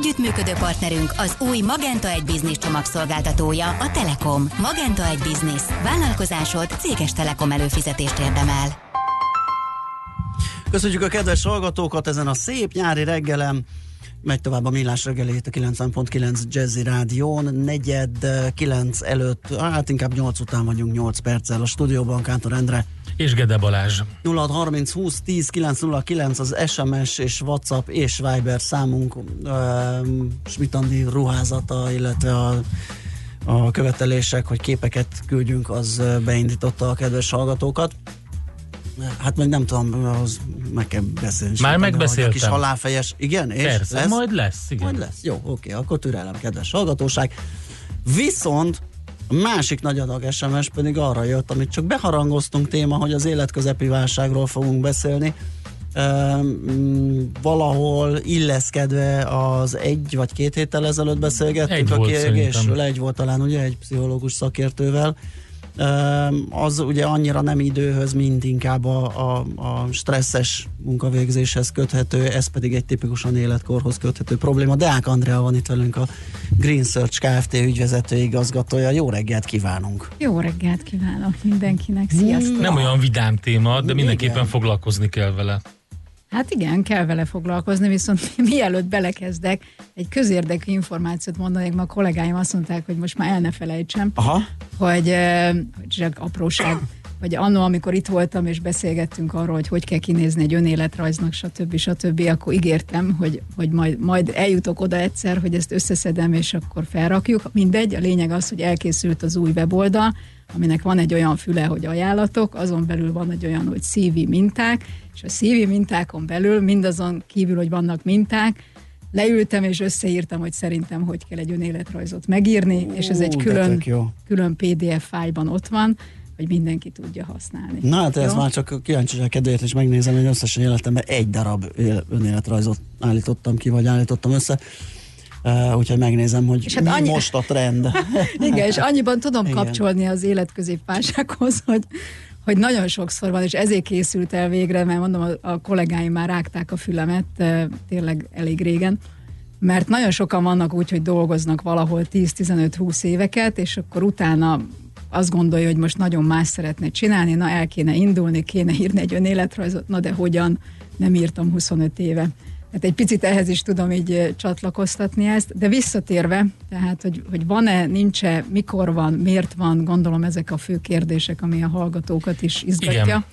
Együttműködő partnerünk az új Magenta egy Business csomagszolgáltatója, a Telekom. Magenta egy Business. Vállalkozásod céges Telekom előfizetést érdemel. Köszönjük a kedves hallgatókat ezen a szép nyári reggelem. Megy tovább a millás reggelét a 90.9 Jazzy Rádión, negyed kilenc előtt, hát inkább 8 után vagyunk 8 perccel a stúdióban, Kántor Endre. És Gede Balázs. 0630 20 10 909 az SMS és WhatsApp és Viber számunk, uh, Smitandi ruházata, illetve a a követelések, hogy képeket küldjünk, az beindította a kedves hallgatókat. Hát meg nem tudom, az meg kell beszélni. Már megbeszéltem. Kis halálfejes, igen? És Persze, lesz? majd lesz, igen. Majd lesz. Jó, oké, akkor türelem, kedves hallgatóság. Viszont a másik nagy adag SMS pedig arra jött, amit csak beharangoztunk téma, hogy az életközepi válságról fogunk beszélni. Um, valahol illeszkedve az egy vagy két héttel ezelőtt beszélgettünk Egy a szerintem. egy volt talán ugye egy pszichológus szakértővel, az ugye annyira nem időhöz, mint inkább a, a, a stresszes munkavégzéshez köthető, ez pedig egy tipikusan életkorhoz köthető probléma. Deák Andrea van itt velünk, a Green Search Kft. ügyvezető igazgatója. Jó reggelt kívánunk! Jó reggelt kívánok mindenkinek, sziasztok! Nem olyan vidám téma, de Igen. mindenképpen foglalkozni kell vele. Hát igen, kell vele foglalkozni, viszont mielőtt belekezdek, egy közérdekű információt mondanék, ma a kollégáim azt mondták, hogy most már el ne felejtsem, Aha, hogy, hogy csak apróság, hogy annó, amikor itt voltam, és beszélgettünk arról, hogy hogy kell kinézni egy önéletrajznak, stb. stb., akkor ígértem, hogy, hogy majd, majd eljutok oda egyszer, hogy ezt összeszedem, és akkor felrakjuk. Mindegy, a lényeg az, hogy elkészült az új weboldal, aminek van egy olyan füle, hogy ajánlatok, azon belül van egy olyan, hogy CV minták, és a CV mintákon belül mindazon kívül, hogy vannak minták, leültem és összeírtam, hogy szerintem hogy kell egy önéletrajzot megírni, és ez egy Ú, külön, külön PDF fájlban ott van, hogy mindenki tudja használni. na hát ez már csak a kíváncsiság kedvéért is megnézem, hogy összesen életemben egy darab él- önéletrajzot állítottam ki, vagy állítottam össze. Uh, úgyhogy megnézem, hogy És hát mi annyi- most a trend. Igen, és annyiban tudom Igen. Kapcsolni az életközépválsághoz, hogy, hogy nagyon sokszor van, és ezért készült el végre, mert mondom, a, a kollégáim már rágták a fülemet, tényleg elég régen, mert nagyon sokan vannak úgy, hogy dolgoznak valahol 10-15-20 éveket, és akkor utána azt gondolja, hogy most nagyon más szeretne csinálni, na el kéne indulni, kéne írni egy önéletrajzot, na de hogyan, nem írtam 25 éve. Hát egy picit ehhez is tudom így eh, csatlakoztatni ezt, de visszatérve, tehát, hogy, hogy van-e, nincs-e, mikor van, miért van, gondolom ezek a fő kérdések, ami a hallgatókat is izgatja. Igen.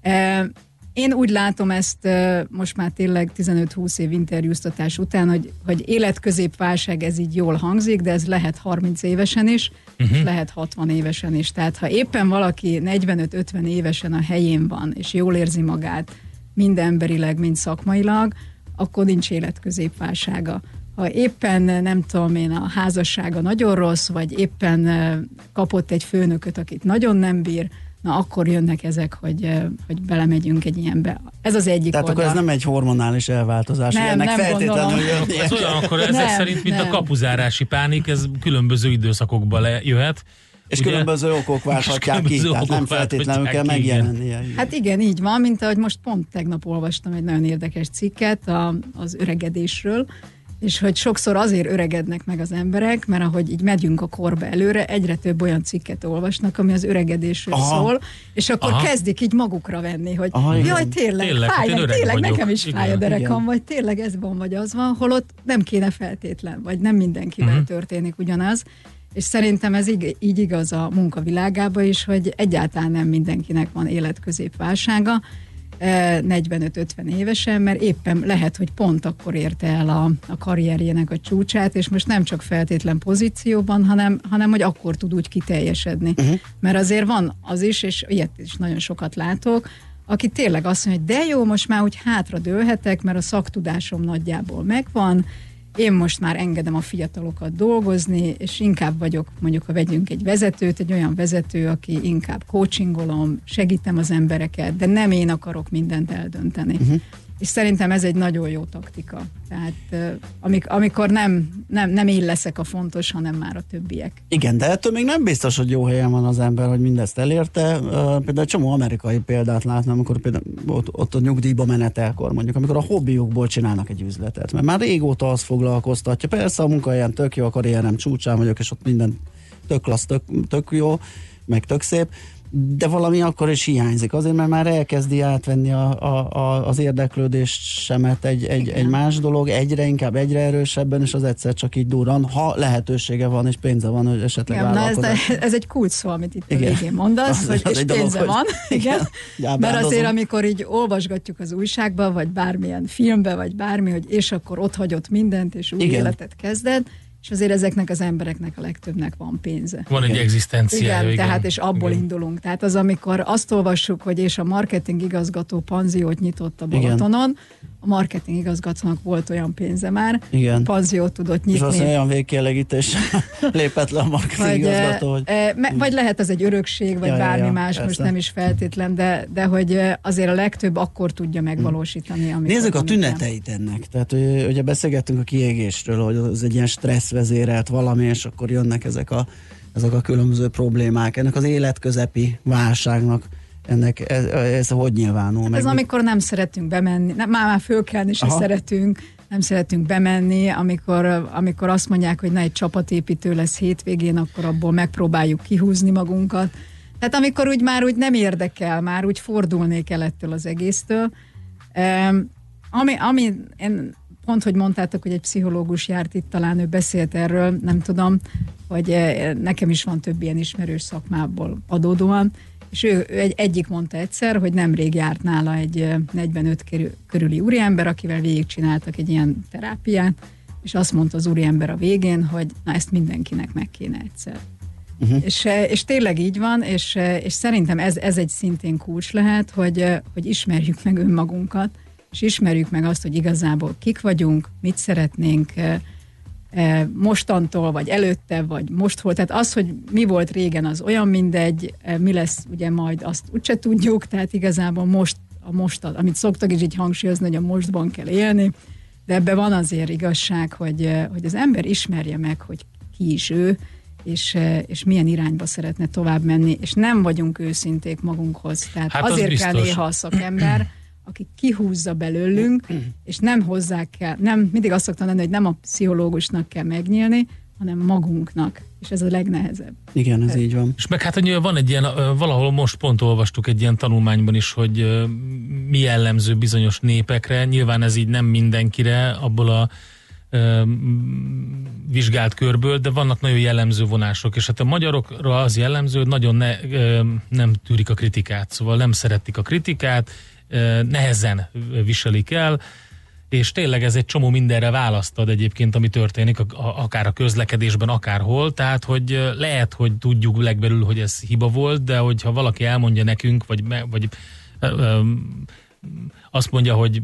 Eh, Én úgy látom ezt eh, most már tényleg 15-20 év interjúztatás után, hogy, hogy életközépválság ez így jól hangzik, de ez lehet 30 évesen is, uh-huh. és lehet 60 évesen is. Tehát ha éppen valaki 45-50 évesen a helyén van, és jól érzi magát, mind emberileg, mind szakmailag, akkor nincs életközépválsága. Ha éppen nem tudom én, a házassága nagyon rossz, vagy éppen eh, kapott egy főnököt, akit nagyon nem bír, na akkor jönnek ezek, hogy, hogy belemegyünk egy ilyenbe. Ez az egyik Tehát oldal. akkor ez nem egy hormonális elváltozás, Nem, ennek nem feltétlenül jönnie Ez olyan, akkor ezek Nem, szerint, mint a nem. kapuzárási pánik, ez különböző időszakokba lejöhet. És Ugye? különböző okok válthatják ki, tehát nem feltétlenül kell megjelennie. Hát igen, így van, mint ahogy most pont tegnap olvastam egy nagyon érdekes cikket a, az öregedésről, és hogy sokszor azért öregednek meg az emberek, mert ahogy így megyünk a korba előre, egyre több olyan cikket olvasnak, ami az öregedésről Aha. szól, és akkor Aha. kezdik így magukra venni, hogy Aha, igen. jaj, tényleg, Tényleg, fáj, tényleg vagyok. nekem is Igen. fáj a derekam, Igen. vagy tényleg ez van, vagy az van, holott nem kéne feltétlen, vagy nem mindenkivel uh-huh. történik ugyanaz. És szerintem ez így, így igaz a munkavilágába is, hogy egyáltalán nem mindenkinek van életközépválsága, eh, 45-50 évesen, mert éppen lehet, hogy pont akkor érte el a, a karrierjének a csúcsát, és most nem csak feltétlen pozícióban, hanem, hanem hogy akkor tud úgy kiteljesedni. Uh-huh. Mert azért van az is, és ilyet is nagyon sokat látok, aki tényleg azt mondja, hogy de jó, most már úgy hátra dőlhetek, mert a szaktudásom nagyjából megvan, én most már engedem a fiatalokat dolgozni, és inkább vagyok, mondjuk, ha vegyünk egy vezetőt, egy olyan vezető, aki inkább coachingolom, segítem az embereket, de nem én akarok mindent eldönteni. Uh-huh és szerintem ez egy nagyon jó taktika. Tehát amik, amikor nem, nem, nem én leszek a fontos, hanem már a többiek. Igen, de ettől még nem biztos, hogy jó helyen van az ember, hogy mindezt elérte. Például csomó amerikai példát látnám, amikor például ott, ott a nyugdíjba menetelkor mondjuk, amikor a hobbiukból csinálnak egy üzletet, mert már régóta az foglalkoztatja. Persze a munkahelyen tök jó, a karrierem csúcsán vagyok, és ott minden tök klassz, tök, tök jó, meg tök szép, de valami akkor is hiányzik. Azért, mert már elkezdi átvenni a, a, a, az érdeklődésemet egy, egy, egy más dolog, egyre inkább, egyre erősebben, és az egyszer csak így durran, ha lehetősége van, és pénze van, hogy esetleg igen, ez, ez egy kulcs szó, amit itt igen. a végén mondasz, az, hogy az és pénze dolog, van. Hogy, igen. igen. Mert azért, amikor így olvasgatjuk az újságba, vagy bármilyen filmbe, vagy bármi, hogy és akkor ott hagyott mindent, és új igen. életet kezded, és azért ezeknek az embereknek a legtöbbnek van pénze. Van egy egzisztenciája. Igen, igen, tehát és abból igen. indulunk. Tehát az, amikor azt olvassuk, hogy és a marketing igazgató panziót nyitott a Balatonon, igen. A marketing igazgatónak volt olyan pénze már, igen. panziót tudott nyitni. És az olyan végkielegítés lépett le a marketing vagy, igazgató. Hogy... Me, vagy lehet az egy örökség, vagy ja, bármi ja, más, persze. most nem is feltétlen, de, de hogy azért a legtöbb akkor tudja megvalósítani. Nézzük a tüneteit ennek. Tehát ugye beszélgettünk a kiégésről, hogy az egy ilyen stressz vezérelt valami, és akkor jönnek ezek a, ezek a különböző problémák. Ennek az életközepi válságnak ennek ez, ez hogy nyilvánul? Hát ez meg? amikor nem szeretünk bemenni, nem, már, már fölkelni se szeretünk, nem szeretünk bemenni, amikor, amikor azt mondják, hogy na egy csapatépítő lesz hétvégén, akkor abból megpróbáljuk kihúzni magunkat. Tehát amikor úgy már úgy nem érdekel, már úgy fordulnék el ettől az egésztől. Um, ami, ami én pont, hogy mondtátok, hogy egy pszichológus járt itt, talán ő beszélt erről, nem tudom, hogy eh, nekem is van több ilyen ismerős szakmából adódóan, és ő, egy, egyik mondta egyszer, hogy nemrég járt nála egy 45 eh, körüli úriember, akivel végigcsináltak egy ilyen terápiát, és azt mondta az úriember a végén, hogy na ezt mindenkinek meg kéne egyszer. Uh-huh. És, és tényleg így van, és, és szerintem ez, ez egy szintén kulcs lehet, hogy, hogy ismerjük meg önmagunkat, és ismerjük meg azt, hogy igazából kik vagyunk, mit szeretnénk mostantól, vagy előtte, vagy most volt. Tehát az, hogy mi volt régen, az olyan mindegy, eh, mi lesz ugye majd, azt úgyse tudjuk, tehát igazából most, a most, amit szoktak is így hangsúlyozni, hogy a mostban kell élni, de ebben van azért igazság, hogy, hogy az ember ismerje meg, hogy ki is ő, és, és milyen irányba szeretne tovább menni, és nem vagyunk őszinték magunkhoz. Tehát hát azért kell néha a szakember, aki kihúzza belőlünk, és nem hozzá kell, nem, mindig azt szoktam lenni, hogy nem a pszichológusnak kell megnyílni, hanem magunknak, és ez a legnehezebb. Igen, ez így van. És meg hát hogy van egy ilyen, valahol most pont olvastuk egy ilyen tanulmányban is, hogy mi jellemző bizonyos népekre, nyilván ez így nem mindenkire, abból a vizsgált körből, de vannak nagyon jellemző vonások, és hát a magyarokra az jellemző, hogy nagyon ne, nem tűrik a kritikát, szóval nem szeretik a kritikát, nehezen viselik el, és tényleg ez egy csomó mindenre választad egyébként, ami történik, akár a közlekedésben, akárhol, tehát hogy lehet, hogy tudjuk legbelül, hogy ez hiba volt, de hogyha valaki elmondja nekünk, vagy, vagy azt mondja, hogy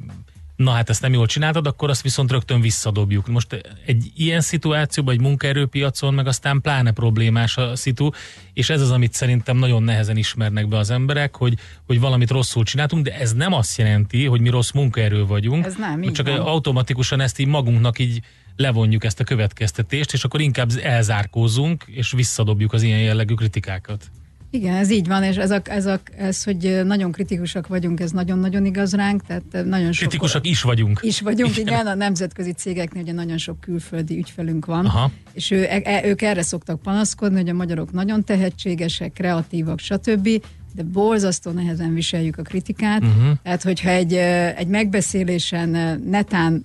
na hát ezt nem jól csináltad, akkor azt viszont rögtön visszadobjuk. Most egy ilyen szituációban, egy munkaerőpiacon, meg aztán pláne problémás a szitu, és ez az, amit szerintem nagyon nehezen ismernek be az emberek, hogy, hogy valamit rosszul csináltunk, de ez nem azt jelenti, hogy mi rossz munkaerő vagyunk. Ez nem, Csak van. automatikusan ezt így magunknak így levonjuk ezt a következtetést, és akkor inkább elzárkózunk, és visszadobjuk az ilyen jellegű kritikákat. Igen, ez így van, és ez, a, ez, a, ez, hogy nagyon kritikusak vagyunk, ez nagyon-nagyon igaz ránk, tehát nagyon sok... Kritikusak is vagyunk. Is vagyunk, igen, igen a nemzetközi cégeknél ugye nagyon sok külföldi ügyfelünk van, Aha. és ő, e, ők erre szoktak panaszkodni, hogy a magyarok nagyon tehetségesek, kreatívak, stb., de borzasztó nehezen viseljük a kritikát, uh-huh. tehát hogyha egy, egy megbeszélésen netán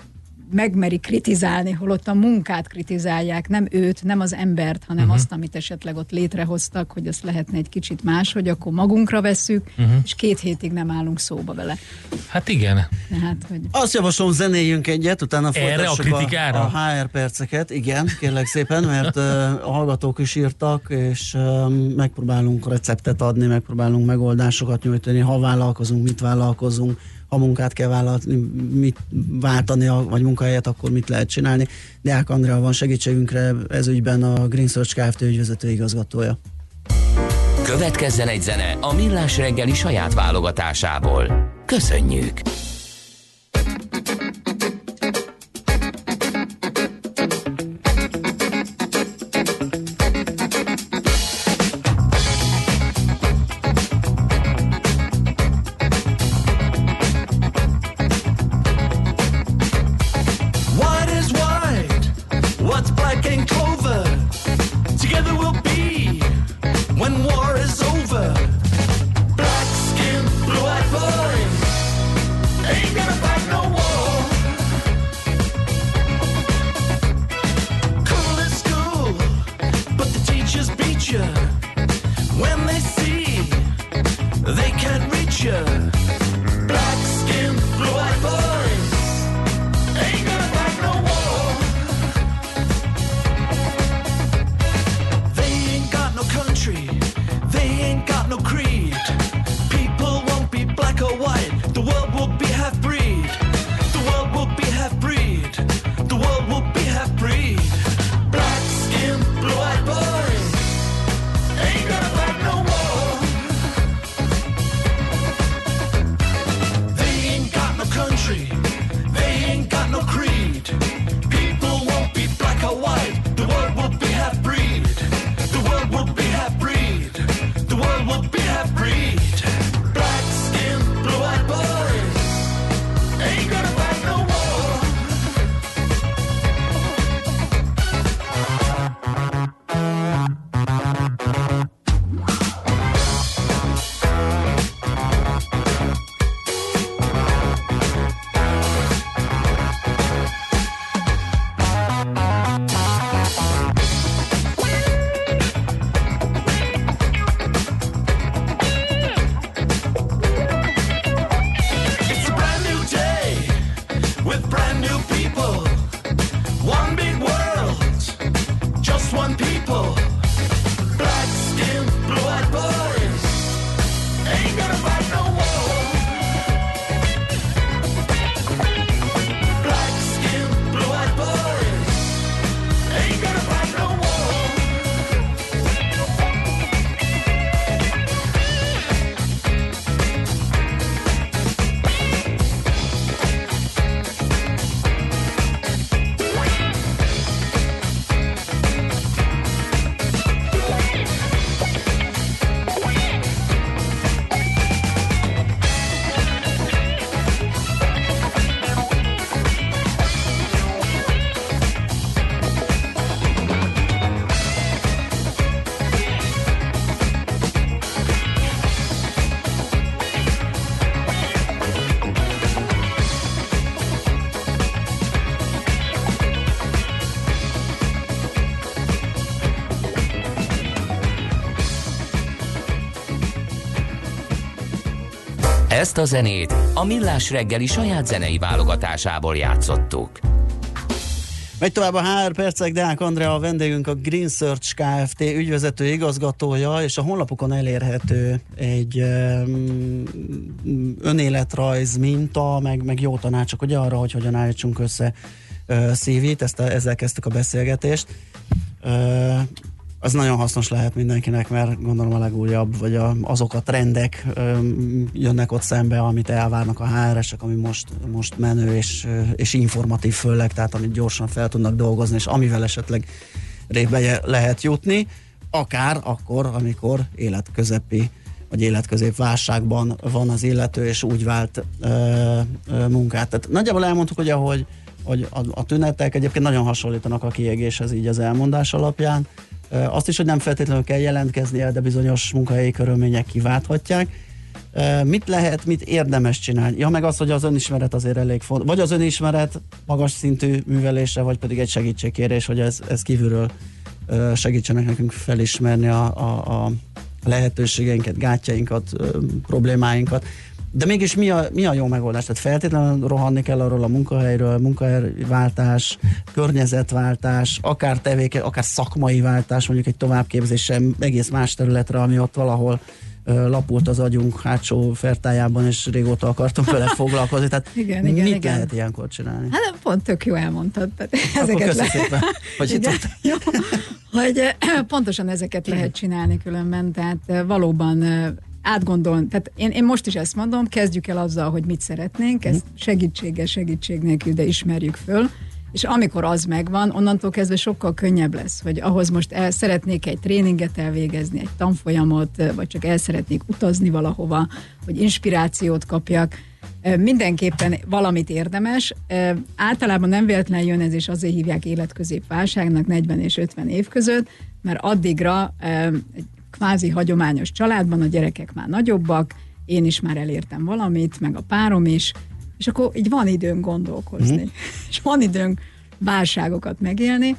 megmeri kritizálni, holott a munkát kritizálják, nem őt, nem az embert, hanem uh-huh. azt, amit esetleg ott létrehoztak, hogy azt lehetne egy kicsit más, hogy akkor magunkra vesszük, uh-huh. és két hétig nem állunk szóba vele. Hát igen. Tehát, hogy... Azt javaslom, zenéljünk egyet, utána Erre a, kritikára? a, a HR perceket, igen, kérlek szépen, mert uh, a hallgatók is írtak, és uh, megpróbálunk receptet adni, megpróbálunk megoldásokat nyújtani, ha vállalkozunk, mit vállalkozunk, ha munkát kell vállalni, mit váltani, vagy munkahelyet, akkor mit lehet csinálni. Deák Andrea van segítségünkre ez ügyben a Green Search Kft. ügyvezető igazgatója. Következzen egy zene a Millás reggeli saját válogatásából. Köszönjük! Ezt a zenét a Millás reggeli saját zenei válogatásából játszottuk. Megy tovább a HR percek, Deák Andrea a vendégünk a Green Search Kft. ügyvezető igazgatója, és a honlapukon elérhető egy önéletrajz minta, meg, meg jó tanácsok ugye arra, hogy hogyan állítsunk össze uh, ezt a, ezzel kezdtük a beszélgetést. Az nagyon hasznos lehet mindenkinek, mert gondolom a legújabb, vagy a, azok a trendek ö, jönnek ott szembe, amit elvárnak a HR-esek, ami most, most menő és, és informatív főleg, tehát amit gyorsan fel tudnak dolgozni, és amivel esetleg rébe lehet jutni, akár akkor, amikor életközepi vagy életközép válságban van az illető, és úgy vált ö, ö, munkát. Tehát nagyjából elmondtuk, hogy ahogy hogy a, a tünetek egyébként nagyon hasonlítanak a kiégéshez így az elmondás alapján, azt is, hogy nem feltétlenül kell jelentkeznie, de bizonyos munkahelyi körülmények kiválthatják. Mit lehet, mit érdemes csinálni? Ja, meg az, hogy az önismeret azért elég fontos. Vagy az önismeret magas szintű művelése, vagy pedig egy segítségkérés, hogy ez, ez kívülről segítsenek nekünk felismerni a, a, a lehetőségeinket, gátjainkat, problémáinkat. De mégis mi a, mi a jó megoldás? Tehát feltétlenül rohanni kell arról a munkahelyről, munkahelyváltás, környezetváltás, akár tevéke, akár szakmai váltás, mondjuk egy továbbképzéssel egész más területre, ami ott valahol lapult az agyunk hátsó fertájában, és régóta akartam vele foglalkozni. Tehát igen, igen, mit igen. lehet ilyenkor csinálni? Hát pont tök jó elmondtad. Tehát Akkor ezeket köszi szépen, hogy igen, jó, hogy pontosan ezeket lehet csinálni különben, tehát eh, valóban átgondolni. Tehát én, én most is ezt mondom, kezdjük el azzal, hogy mit szeretnénk, ezt segítséggel, segítség nélkül, de ismerjük föl, és amikor az megvan, onnantól kezdve sokkal könnyebb lesz, hogy ahhoz most el szeretnék egy tréninget elvégezni, egy tanfolyamot, vagy csak el szeretnék utazni valahova, hogy inspirációt kapjak, mindenképpen valamit érdemes. Általában nem véletlenül jön ez, és azért hívják életközépválságnak 40 és 50 év között, mert addigra egy kvázi hagyományos családban a gyerekek már nagyobbak, én is már elértem valamit, meg a párom is, és akkor így van időnk gondolkozni, mm. és van időnk válságokat megélni,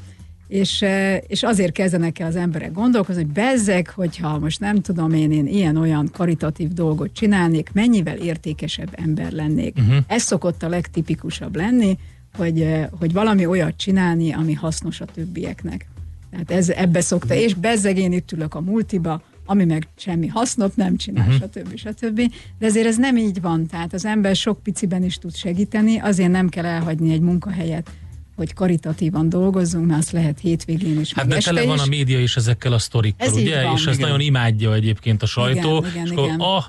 és, és azért kezdenek el az emberek gondolkozni, hogy bezzek, hogyha most nem tudom én, én ilyen-olyan karitatív dolgot csinálnék, mennyivel értékesebb ember lennék. Uh-huh. Ez szokott a legtipikusabb lenni, hogy, hogy valami olyat csinálni, ami hasznos a többieknek. Tehát ez, ebbe szokta, és bezzeg én itt ülök a multiba, ami meg semmi hasznot nem csinál, uh-huh. stb. stb. De ezért ez nem így van, tehát az ember sok piciben is tud segíteni, azért nem kell elhagyni egy munkahelyet, hogy karitatívan dolgozzunk, mert azt lehet hétvégén is. Hát de tele van a média is ezekkel a sztorikkal, Ez ugye? van, és ezt igen. nagyon imádja egyébként a sajtó. Igen, igen, és akkor igen. a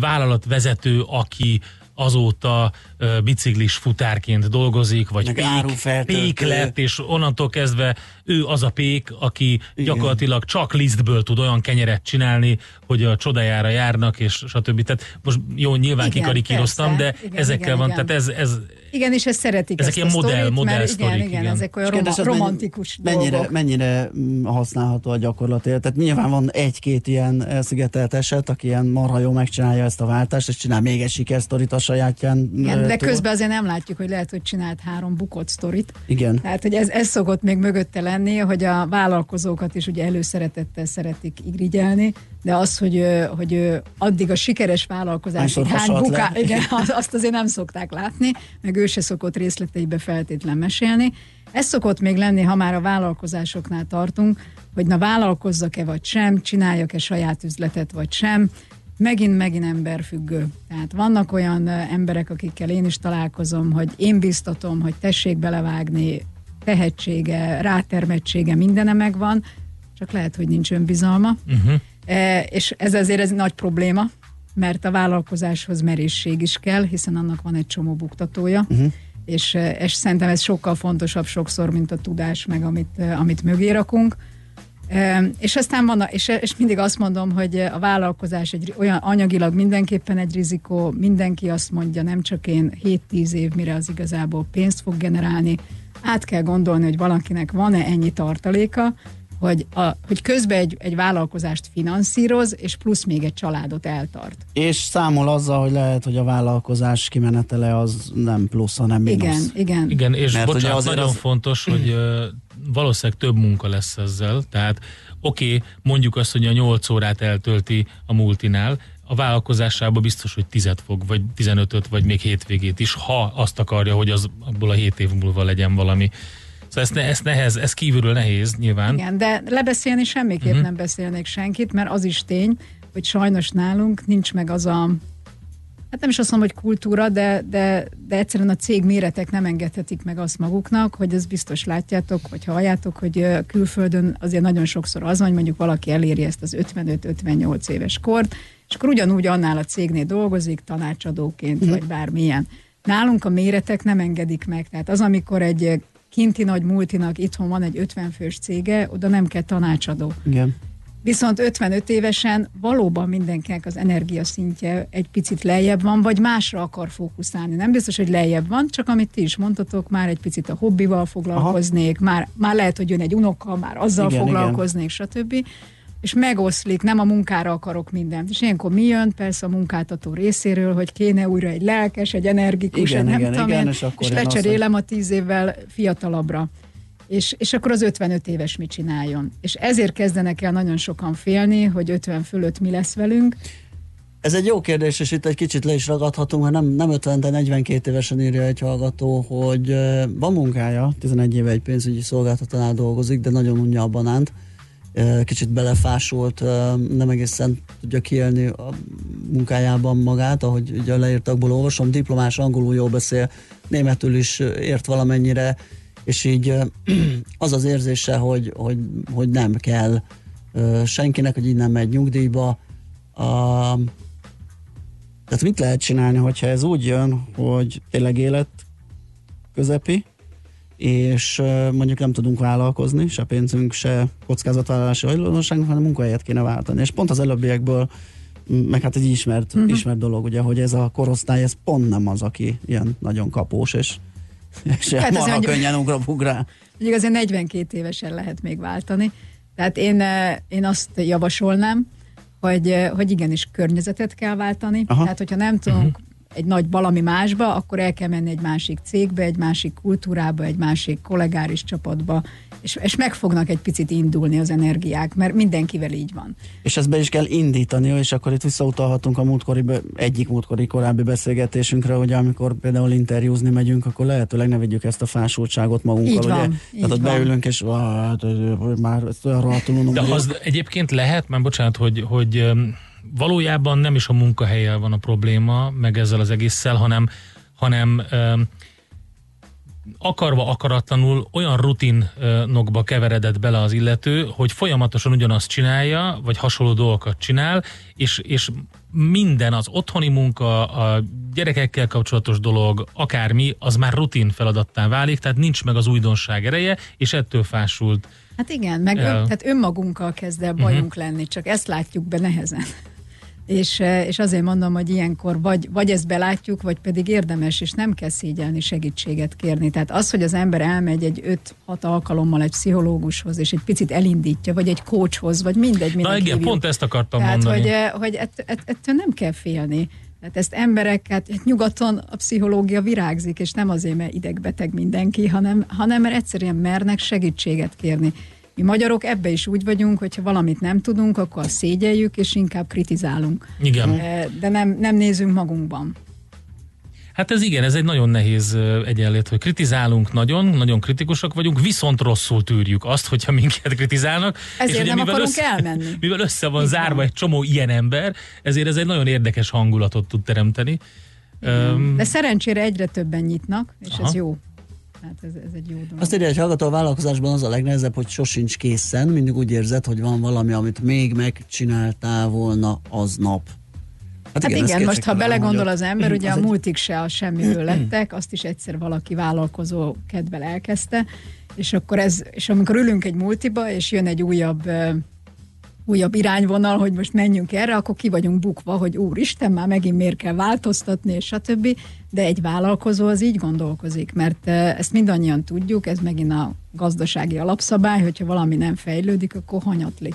vállalatvezető, aki azóta biciklis futárként dolgozik, vagy pék, pék lett, és onnantól kezdve ő az a pék, aki Igen. gyakorlatilag csak lisztből tud olyan kenyeret csinálni, hogy a csodájára járnak, és stb. Tehát most jó, nyilván Igen, kikarikíroztam, de persze. Igen, ezekkel igen, van, igen. tehát ez, ez Igen, és ezt szeretik Ezek ezt ilyen a modell- sztorit, modell mert sztorik, igen, igen, igen. ezek olyan roma, romantikus mennyire, dolgok. mennyire mm, használható a gyakorlatilag? Tehát nyilván van egy-két ilyen elszigetelt eset, aki ilyen marha jó megcsinálja ezt a váltást, és csinál még egy sikersztorit a sajátján. Igen, de közben azért nem látjuk, hogy lehet, hogy csinált három bukott sztorit. Igen. Tehát, hogy ez, ez szokott még mögötte lenni, hogy a vállalkozókat is ugye előszeretettel szeretik irigyelni, de az, hogy, hogy addig a sikeres vállalkozásig Hányszor hány buká, le? igen, az- azt azért nem szokták látni, meg ő se szokott részleteibe feltétlen mesélni. Ez szokott még lenni, ha már a vállalkozásoknál tartunk, hogy na vállalkozzak-e vagy sem, csináljak-e saját üzletet vagy sem, megint-megint emberfüggő. Tehát vannak olyan emberek, akikkel én is találkozom, hogy én biztatom, hogy tessék belevágni, tehetsége, rátermettsége, mindene megvan, csak lehet, hogy nincs önbizalma. Uh-huh. E, és ez azért ez nagy probléma, mert a vállalkozáshoz merészség is kell, hiszen annak van egy csomó buktatója, uh-huh. és, és szerintem ez sokkal fontosabb sokszor, mint a tudás, meg amit, amit mögé rakunk. És aztán van, és, és mindig azt mondom, hogy a vállalkozás egy olyan anyagilag mindenképpen egy rizikó, mindenki azt mondja, nem csak én 7-10 év, mire az igazából pénzt fog generálni. Át kell gondolni, hogy valakinek van-e ennyi tartaléka, hogy, a, hogy közben egy, egy vállalkozást finanszíroz, és plusz még egy családot eltart. És számol azzal, hogy lehet, hogy a vállalkozás kimenetele az nem plusz, hanem mínusz. Igen, igen. Igen, és Mert bocsánat, azért nagyon az- fontos, hogy valószínűleg több munka lesz ezzel, tehát oké, okay, mondjuk azt, hogy a 8 órát eltölti a multinál, a vállalkozásában biztos, hogy 10 fog, vagy 15-öt, vagy még hétvégét is, ha azt akarja, hogy az abból a 7 év múlva legyen valami. Szóval ezt, ne, ezt nehez, ez kívülről nehéz nyilván. Igen, de lebeszélni semmiképp uh-huh. nem beszélnék senkit, mert az is tény, hogy sajnos nálunk nincs meg az a hát nem is azt mondom, hogy kultúra, de, de, de egyszerűen a cég méretek nem engedhetik meg azt maguknak, hogy ez biztos látjátok, vagy halljátok, hogy külföldön azért nagyon sokszor az van, hogy mondjuk valaki eléri ezt az 55-58 éves kort, és akkor ugyanúgy annál a cégnél dolgozik, tanácsadóként, vagy bármilyen. Nálunk a méretek nem engedik meg. Tehát az, amikor egy kinti nagy multinak itthon van egy 50 fős cége, oda nem kell tanácsadó. Igen. Viszont 55 évesen valóban mindenkinek az energia szintje egy picit lejjebb van, vagy másra akar fókuszálni. Nem biztos, hogy lejjebb van, csak amit ti is mondtatok, már egy picit a hobbival foglalkoznék, már, már lehet, hogy jön egy unoka, már azzal Igen, igen, foglalkoznék, igen. stb. És megoszlik, nem a munkára akarok mindent. És ilyenkor mi jön? Persze a munkáltató részéről, hogy kéne újra egy lelkes, egy energikus, Igen, egy nem igen, tudom igen, én, és akkor és lecserélem a tíz évvel fiatalabbra és, és akkor az 55 éves mit csináljon. És ezért kezdenek el nagyon sokan félni, hogy 50 fölött mi lesz velünk. Ez egy jó kérdés, és itt egy kicsit le is ragadhatunk, mert nem, nem 50, de 42 évesen írja egy hallgató, hogy van munkája, 11 éve egy pénzügyi szolgáltatónál dolgozik, de nagyon unja a banánt, kicsit belefásult, nem egészen tudja kiélni a munkájában magát, ahogy ugye leírtakból olvasom, diplomás, angolul jól beszél, németül is ért valamennyire, és így az az érzése, hogy, hogy, hogy nem kell senkinek, hogy innen megy nyugdíjba. A, tehát mit lehet csinálni, hogyha ez úgy jön, hogy tényleg élet közepi, és mondjuk nem tudunk vállalkozni, se pénzünk, se kockázatvállalási hajlandóságunk, hanem munkahelyet kéne váltani. És pont az előbbiekből meg hát egy ismert, uh-huh. ismert dolog, ugye, hogy ez a korosztály, ez pont nem az, aki ilyen nagyon kapós, és, és hát marha könnyen ugrabug rá. Mondjuk azért 42 évesen lehet még váltani. Tehát én, én azt javasolnám, hogy, hogy igenis környezetet kell váltani. Aha. Tehát, hogyha nem tudunk uh-huh egy nagy valami másba, akkor el kell menni egy másik cégbe, egy másik kultúrába, egy másik kollégáris csapatba, és, és meg fognak egy picit indulni az energiák, mert mindenkivel így van. És ezt be is kell indítani, és akkor itt visszautalhatunk a múltkori, egyik múltkori korábbi beszélgetésünkre, hogy amikor például interjúzni megyünk, akkor lehetőleg ne vegyük ezt a fásultságot magunkkal. Így van, ugye? így Tehát ott van. beülünk, és hát, már ezt olyan rohadtul De az egyébként lehet, mert bocsánat, hogy, hogy valójában nem is a munkahelyel van a probléma, meg ezzel az egésszel, hanem, hanem akarva akaratlanul olyan rutinokba keveredett bele az illető, hogy folyamatosan ugyanazt csinálja, vagy hasonló dolgokat csinál, és, és minden, az otthoni munka, a gyerekekkel kapcsolatos dolog, akármi, az már rutin feladattá válik, tehát nincs meg az újdonság ereje, és ettől fásult. Hát igen, meg ön, tehát önmagunkkal kezd el bajunk uh-huh. lenni, csak ezt látjuk be nehezen. És, eh, és azért mondom, hogy ilyenkor vagy, vagy ezt belátjuk, vagy pedig érdemes, és nem kell szégyelni segítséget kérni. Tehát az, hogy az ember elmegy egy 5-6 alkalommal egy pszichológushoz, és egy picit elindítja, vagy egy coachhoz, vagy mindegy. Na igen, hívjuk. pont ezt akartam Tehát, mondani. hogy, eh, hogy ett, ett, ettől nem kell félni. Tehát ezt emberek, hát nyugaton a pszichológia virágzik, és nem azért, mert idegbeteg mindenki, hanem, hanem mert egyszerűen mernek segítséget kérni. Mi magyarok ebbe is úgy vagyunk, hogyha valamit nem tudunk, akkor szégyeljük, és inkább kritizálunk. Igen. De nem, nem nézünk magunkban. Hát ez igen, ez egy nagyon nehéz egyenlét, hogy kritizálunk nagyon, nagyon kritikusak vagyunk, viszont rosszul tűrjük azt, hogyha minket kritizálnak. Ezért és nem mivel akarunk össze, elmenni. Mivel össze van zárva egy csomó ilyen ember, ezért ez egy nagyon érdekes hangulatot tud teremteni. Um, De szerencsére egyre többen nyitnak, és aha. ez jó. Hát ez, ez egy jó dolog. Azt írja, hogy hallgató a vállalkozásban az a legnehezebb, hogy sosincs készen, mindig úgy érzed, hogy van valami, amit még megcsináltál volna aznap. Hát, hát igen, igen most ha belegondol az ember, ugye az a egy... múltig se a semmiből lettek, azt is egyszer valaki vállalkozó kedvel elkezdte, és akkor ez, és amikor ülünk egy multiba, és jön egy újabb újabb irányvonal, hogy most menjünk erre, akkor ki vagyunk bukva, hogy úristen, már megint miért kell változtatni, és stb. De egy vállalkozó az így gondolkozik, mert ezt mindannyian tudjuk, ez megint a gazdasági alapszabály, hogyha valami nem fejlődik, akkor hanyatlik.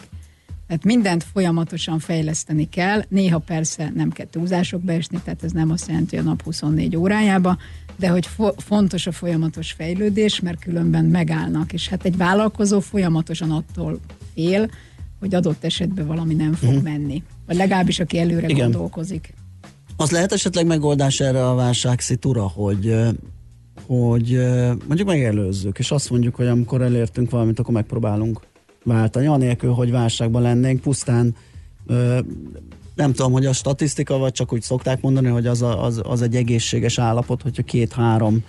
Tehát mindent folyamatosan fejleszteni kell, néha persze nem kell túlzásokba esni, tehát ez nem azt jelenti, a nap 24 órájába, de hogy fo- fontos a folyamatos fejlődés, mert különben megállnak, és hát egy vállalkozó folyamatosan attól fél, hogy adott esetben valami nem fog uh-huh. menni. Vagy legalábbis, aki előre Igen. gondolkozik. Az lehet esetleg megoldás erre a válságszitura, hogy hogy mondjuk megelőzzük, és azt mondjuk, hogy amikor elértünk valamit, akkor megpróbálunk váltani, anélkül, hogy válságban lennénk, pusztán nem tudom, hogy a statisztika, vagy csak úgy szokták mondani, hogy az, a, az, az egy egészséges állapot, hogyha két-három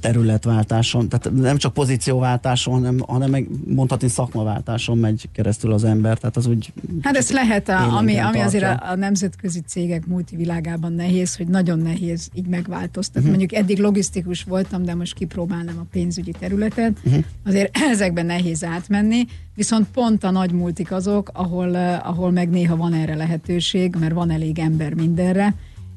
területváltáson, tehát nem csak pozícióváltáson, hanem, hanem meg mondhatni szakmaváltáson megy keresztül az ember, tehát az úgy... Hát ez lehet, a, ami, ami azért a, a nemzetközi cégek multivilágában nehéz, hogy nagyon nehéz így megváltoztatni. Uh-huh. Mondjuk eddig logisztikus voltam, de most kipróbálnám a pénzügyi területet, uh-huh. azért ezekben nehéz átmenni, viszont pont a nagy multik azok, ahol, ahol meg néha van erre lehetőség, mert van elég ember mindenre,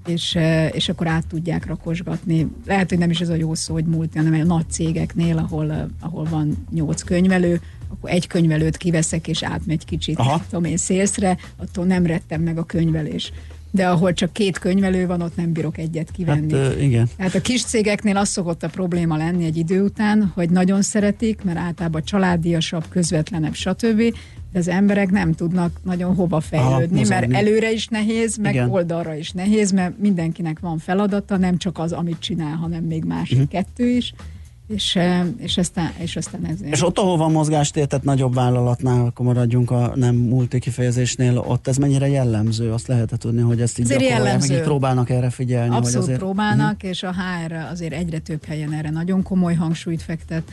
és, és akkor át tudják rakosgatni. Lehet, hogy nem is ez a jó szó, hogy múlt, hanem a nagy cégeknél, ahol, ahol van nyolc könyvelő, akkor egy könyvelőt kiveszek, és átmegy kicsit, Aha. tudom én, szélszre, attól nem rettem meg a könyvelés. De ahol csak két könyvelő van, ott nem bírok egyet kivenni. Hát, uh, igen. Tehát a kis cégeknél az szokott a probléma lenni egy idő után, hogy nagyon szeretik, mert általában családiasabb, közvetlenebb, stb de az emberek nem tudnak nagyon hova fejlődni, Aha, mert előre is nehéz, meg Igen. oldalra is nehéz, mert mindenkinek van feladata, nem csak az, amit csinál, hanem még másik uh-huh. kettő is, és, és aztán, és aztán ez. És ott, ahol van mozgástér, tehát nagyobb vállalatnál, akkor maradjunk a nem multi kifejezésnél, ott ez mennyire jellemző? Azt lehet tudni, hogy ezt így Azért meg így jellemző. próbálnak erre figyelni? Abszolút vagy azért... próbálnak, uh-huh. és a HR azért egyre több helyen erre nagyon komoly hangsúlyt fektet,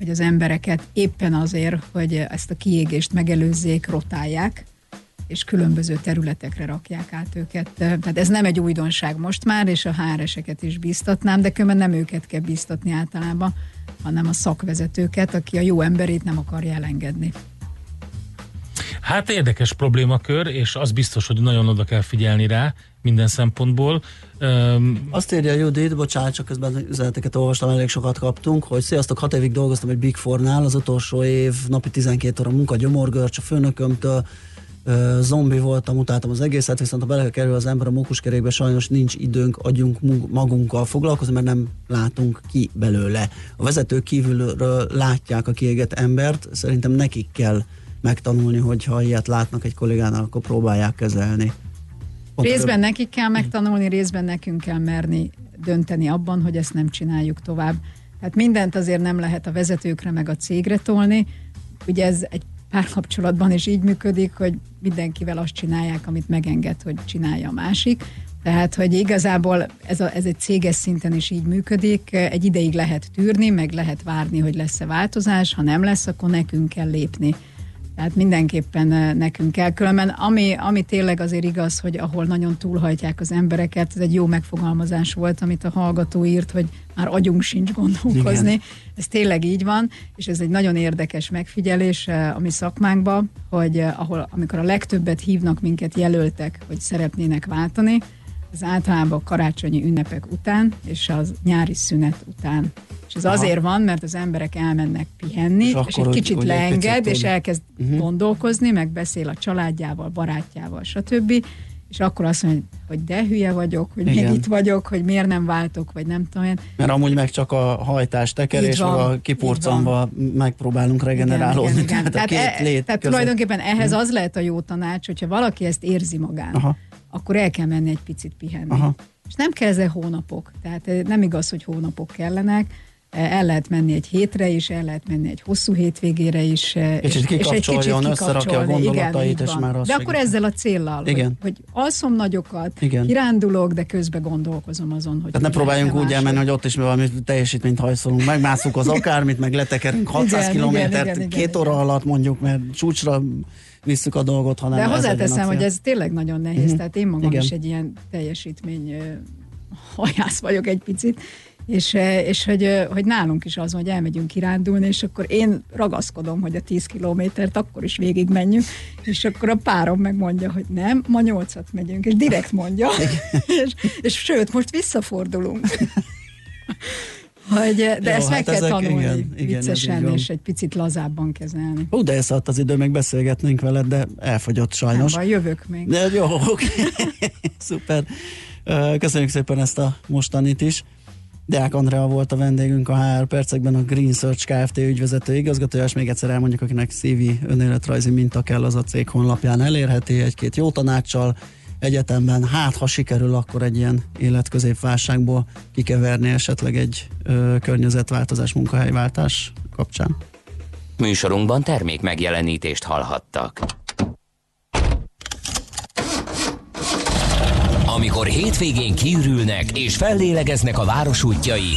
hogy az embereket éppen azért, hogy ezt a kiégést megelőzzék, rotálják, és különböző területekre rakják át őket. Tehát ez nem egy újdonság most már, és a HR-eseket is bíztatnám, de különben nem őket kell bíztatni általában, hanem a szakvezetőket, aki a jó emberét nem akarja elengedni. Hát érdekes problémakör, és az biztos, hogy nagyon oda kell figyelni rá minden szempontból. Um, Azt írja Judit, bocsánat, csak közben üzeneteket olvastam, elég sokat kaptunk, hogy sziasztok, hat évig dolgoztam egy Big Four-nál, az utolsó év napi 12 óra munka, gyomorgörcs a főnökömtől, zombi voltam, utáltam az egészet, viszont ha bele kerül az ember a mókuskerékbe, sajnos nincs időnk, adjunk magunkkal foglalkozni, mert nem látunk ki belőle. A vezetők kívülről látják a kiégett embert, szerintem nekik kell megtanulni, hogy ha ilyet látnak egy kollégánál, akkor próbálják kezelni. Részben nekik kell megtanulni, részben nekünk kell merni dönteni abban, hogy ezt nem csináljuk tovább. Hát mindent azért nem lehet a vezetőkre meg a cégre tolni. Ugye ez egy párkapcsolatban is így működik, hogy mindenkivel azt csinálják, amit megenged, hogy csinálja a másik. Tehát, hogy igazából ez, a, ez egy céges szinten is így működik, egy ideig lehet tűrni, meg lehet várni, hogy lesz-e változás, ha nem lesz, akkor nekünk kell lépni. Tehát mindenképpen eh, nekünk kell. Különben ami, ami tényleg azért igaz, hogy ahol nagyon túlhajtják az embereket, ez egy jó megfogalmazás volt, amit a hallgató írt, hogy már agyunk sincs gondolkozni. Igen. Ez tényleg így van, és ez egy nagyon érdekes megfigyelés eh, a mi szakmánkban, hogy eh, ahol, amikor a legtöbbet hívnak minket jelöltek, hogy szeretnének váltani, az általában a karácsonyi ünnepek után, és az nyári szünet után. És ez Aha. azért van, mert az emberek elmennek pihenni, és, és egy hogy- kicsit hogy leenged, picit és elkezd uh-huh. gondolkozni, meg beszél a családjával, barátjával, stb. És akkor azt mondja, hogy de hülye vagyok, hogy Igen. még itt vagyok, hogy miért nem váltok, vagy nem tudom én. Mert amúgy meg csak a hajtás, tekerés, van, meg a kipurcanva megpróbálunk regenerálódni. Igen, igen, igen. Tehát, Tehát, a két e, lét tehát között. tulajdonképpen ehhez az lehet a jó tanács, hogyha valaki ezt érzi magán, Aha. akkor el kell menni egy picit pihenni. Aha. És nem kell ezzel hónapok. Tehát eh, nem igaz, hogy hónapok kellenek. El lehet menni egy hétre is, el lehet menni egy hosszú hétvégére is. eh, Kicsit kikapcsoljon, összerakja a gondolatait, így és már az De akkor segít. ezzel a céllal, Igen. Hogy, hogy alszom nagyokat, Igen. kirándulok, de közben gondolkozom azon, hogy... Tehát ne próbáljunk úgy elmenni, hogy ott is valami teljesítményt hajszolunk, megmászunk az akármit, meg letekerünk 600 Igen, igen, kilométert igen, igen, két óra igen. alatt mondjuk, mert csúcsra visszük a dolgot, hanem De hozzáteszem, hogy ez tényleg nagyon nehéz, Mhm. uh-huh. tehát én magam Igen. is egy ilyen teljesítmény hajász vagyok egy picit, és, eh, és hogy, ö, hogy nálunk is az, hogy elmegyünk kirándulni, és akkor én ragaszkodom, hogy a 10 kilométert akkor is végig menjünk, és akkor a párom megmondja, hogy nem, ma 8-at megyünk, és direkt mondja, és, és sőt, most visszafordulunk. Hogy, eh, de Jó, ezt meg hát kell ezek- tanulni igen, igen, viccesen, és egy picit lazábban kezelni. Hú, de elszállt az idő, meg beszélgetnénk veled, de elfogyott Nem sajnos. baj, jövök még. De jó, oké. Szuper. Ö, Köszönjük szépen ezt a mostanit is. Deák Andrea volt a vendégünk a HR percekben, a Green Search Kft. ügyvezető igazgatója, és még egyszer elmondjuk, akinek CV önéletrajzi minta kell, az a cég honlapján elérheti egy-két jó tanácssal, egyetemben, hát ha sikerül, akkor egy ilyen életközépválságból kikeverni esetleg egy ö, környezetváltozás, munkahelyváltás kapcsán. Műsorunkban termék megjelenítést hallhattak. Amikor hétvégén kiürülnek és fellélegeznek a város útjai,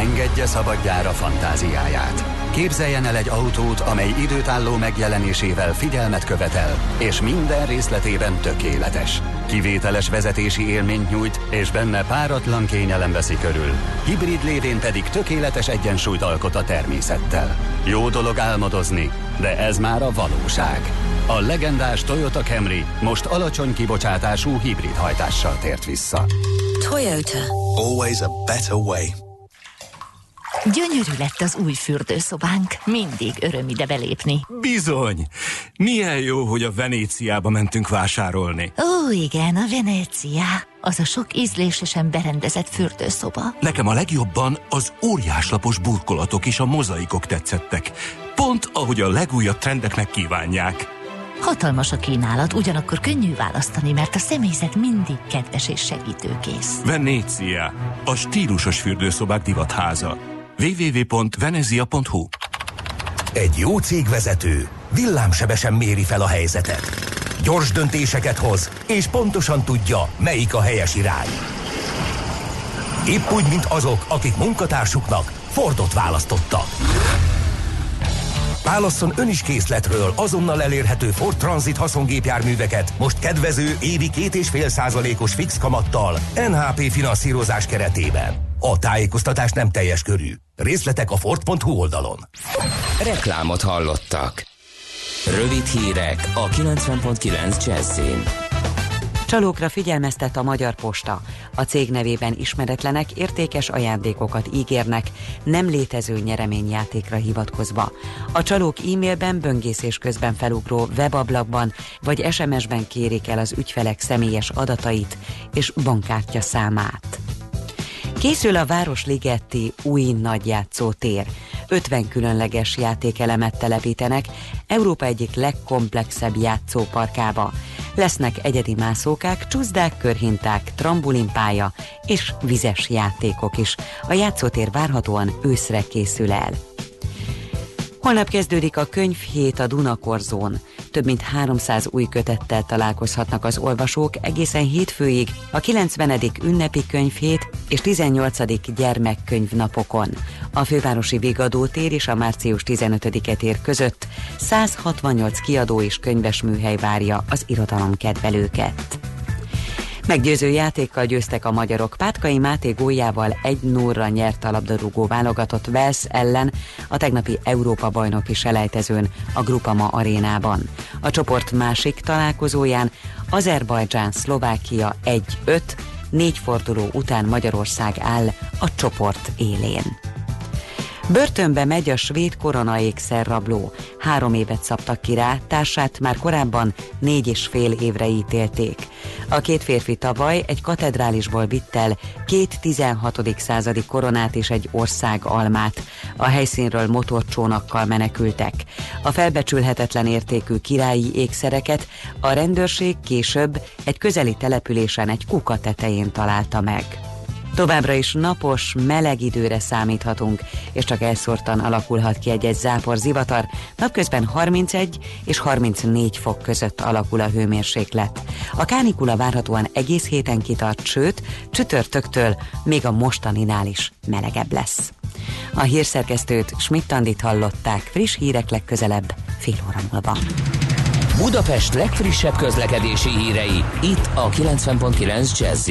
Engedje szabadjára fantáziáját. Képzeljen el egy autót, amely időtálló megjelenésével figyelmet követel, és minden részletében tökéletes. Kivételes vezetési élményt nyújt, és benne páratlan kényelem veszi körül. Hibrid lévén pedig tökéletes egyensúlyt alkot a természettel. Jó dolog álmodozni, de ez már a valóság. A legendás Toyota Camry most alacsony kibocsátású hibrid hajtással tért vissza. Toyota. Always a better way. Gyönyörű lett az új fürdőszobánk. Mindig öröm ide belépni. Bizony. Milyen jó, hogy a Venéciába mentünk vásárolni. Ó, igen, a Venécia. Az a sok ízlésesen berendezett fürdőszoba. Nekem a legjobban az óriáslapos burkolatok és a mozaikok tetszettek. Pont ahogy a legújabb trendeknek kívánják. Hatalmas a kínálat, ugyanakkor könnyű választani, mert a személyzet mindig kedves és segítőkész. Venécia, a stílusos fürdőszobák divatháza www.venezia.hu Egy jó cégvezető villámsebesen méri fel a helyzetet. Gyors döntéseket hoz, és pontosan tudja, melyik a helyes irány. Épp úgy, mint azok, akik munkatársuknak Fordot választotta. Válasszon ön is készletről azonnal elérhető Ford Transit haszongépjárműveket most kedvező évi két és fél százalékos fix kamattal NHP finanszírozás keretében. A tájékoztatás nem teljes körű. Részletek a Ford.hu oldalon. Reklámot hallottak. Rövid hírek a 90.9 Jazzin. Csalókra figyelmeztet a Magyar Posta. A cég nevében ismeretlenek értékes ajándékokat ígérnek, nem létező nyereményjátékra hivatkozva. A csalók e-mailben, böngészés közben felugró webablakban vagy SMS-ben kérik el az ügyfelek személyes adatait és bankkártya számát. Készül a Városligeti új nagyjátszótér. 50 különleges játékelemet telepítenek Európa egyik legkomplexebb játszóparkába. Lesznek egyedi mászókák, csúszdák, körhinták, trambulinpálya és vizes játékok is. A játszótér várhatóan őszre készül el. Holnap kezdődik a könyvhét a Dunakorzón. Több mint 300 új kötettel találkozhatnak az olvasók egészen hétfőig a 90. ünnepi könyvhét és 18. gyermekkönyvnapokon. A fővárosi Vigadótér és a március 15-e tér között 168 kiadó és könyves műhely várja az irodalom kedvelőket. Meggyőző játékkal győztek a magyarok. Pátkai Máté góljával egy 0 nyert a labdarúgó válogatott Vels ellen a tegnapi Európa-bajnoki selejtezőn a Grupama arénában. A csoport másik találkozóján Azerbajdzsán-Szlovákia 1-5, négy forduló után Magyarország áll a csoport élén. Börtönbe megy a svéd koronaékszerrabló. Három évet szabtak ki rá, társát már korábban négy és fél évre ítélték. A két férfi tavaly egy katedrálisból vitt el két 16. századi koronát és egy ország almát. A helyszínről motorcsónakkal menekültek. A felbecsülhetetlen értékű királyi ékszereket a rendőrség később egy közeli településen egy kuka tetején találta meg. Továbbra is napos, meleg időre számíthatunk, és csak elszórtan alakulhat ki egy-egy zápor zivatar. Napközben 31 és 34 fok között alakul a hőmérséklet. A kánikula várhatóan egész héten kitart, sőt, csütörtöktől még a mostaninál is melegebb lesz. A hírszerkesztőt Schmidt-Tandit hallották, friss hírek legközelebb, fél óra múlva. Budapest legfrissebb közlekedési hírei, itt a 90.9 jazz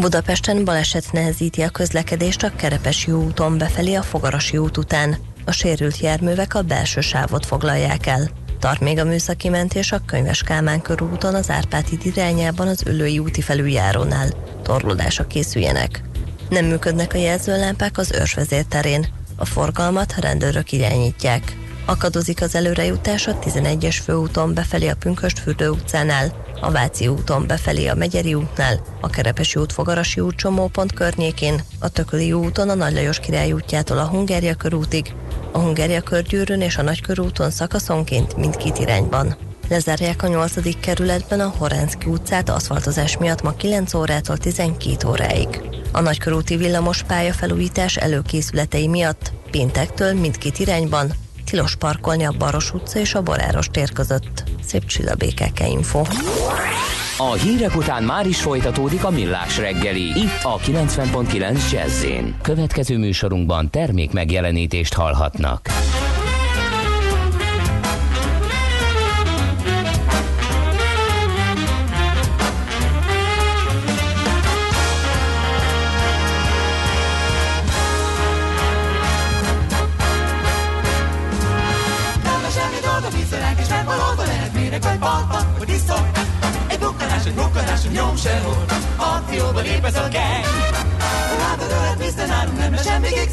Budapesten baleset nehezíti a közlekedést a Kerepesi úton befelé a Fogarasi út után. A sérült járművek a belső sávot foglalják el. Tart még a műszaki mentés a Könyves Kálmán körúton az Árpád irányában az Ülői úti felüljárónál. Torlódásra készüljenek. Nem működnek a jelzőlámpák az őrsvezér terén. A forgalmat rendőrök irányítják. Akadozik az előrejutás a 11-es főúton befelé a Pünköstfürdő utcánál, a Váci úton befelé a Megyeri útnál, a Kerepesi út Fogarasi út csomópont környékén, a Tököli úton a Nagy Lajos Király útjától a Hungária körútig, a Hungária körgyűrűn és a Nagykörúton szakaszonként mindkét irányban. Lezárják a 8. kerületben a Horánszki utcát aszfaltozás miatt ma 9 órától 12 óráig. A nagykörúti villamos pályafelújítás előkészületei miatt péntektől mindkét irányban tilos parkolni a Baros utca és a Boráros tér között. Szép csilla BKK Info. A hírek után már is folytatódik a millás reggeli. Itt a 90.9 jazz Következő műsorunkban termék megjelenítést hallhatnak.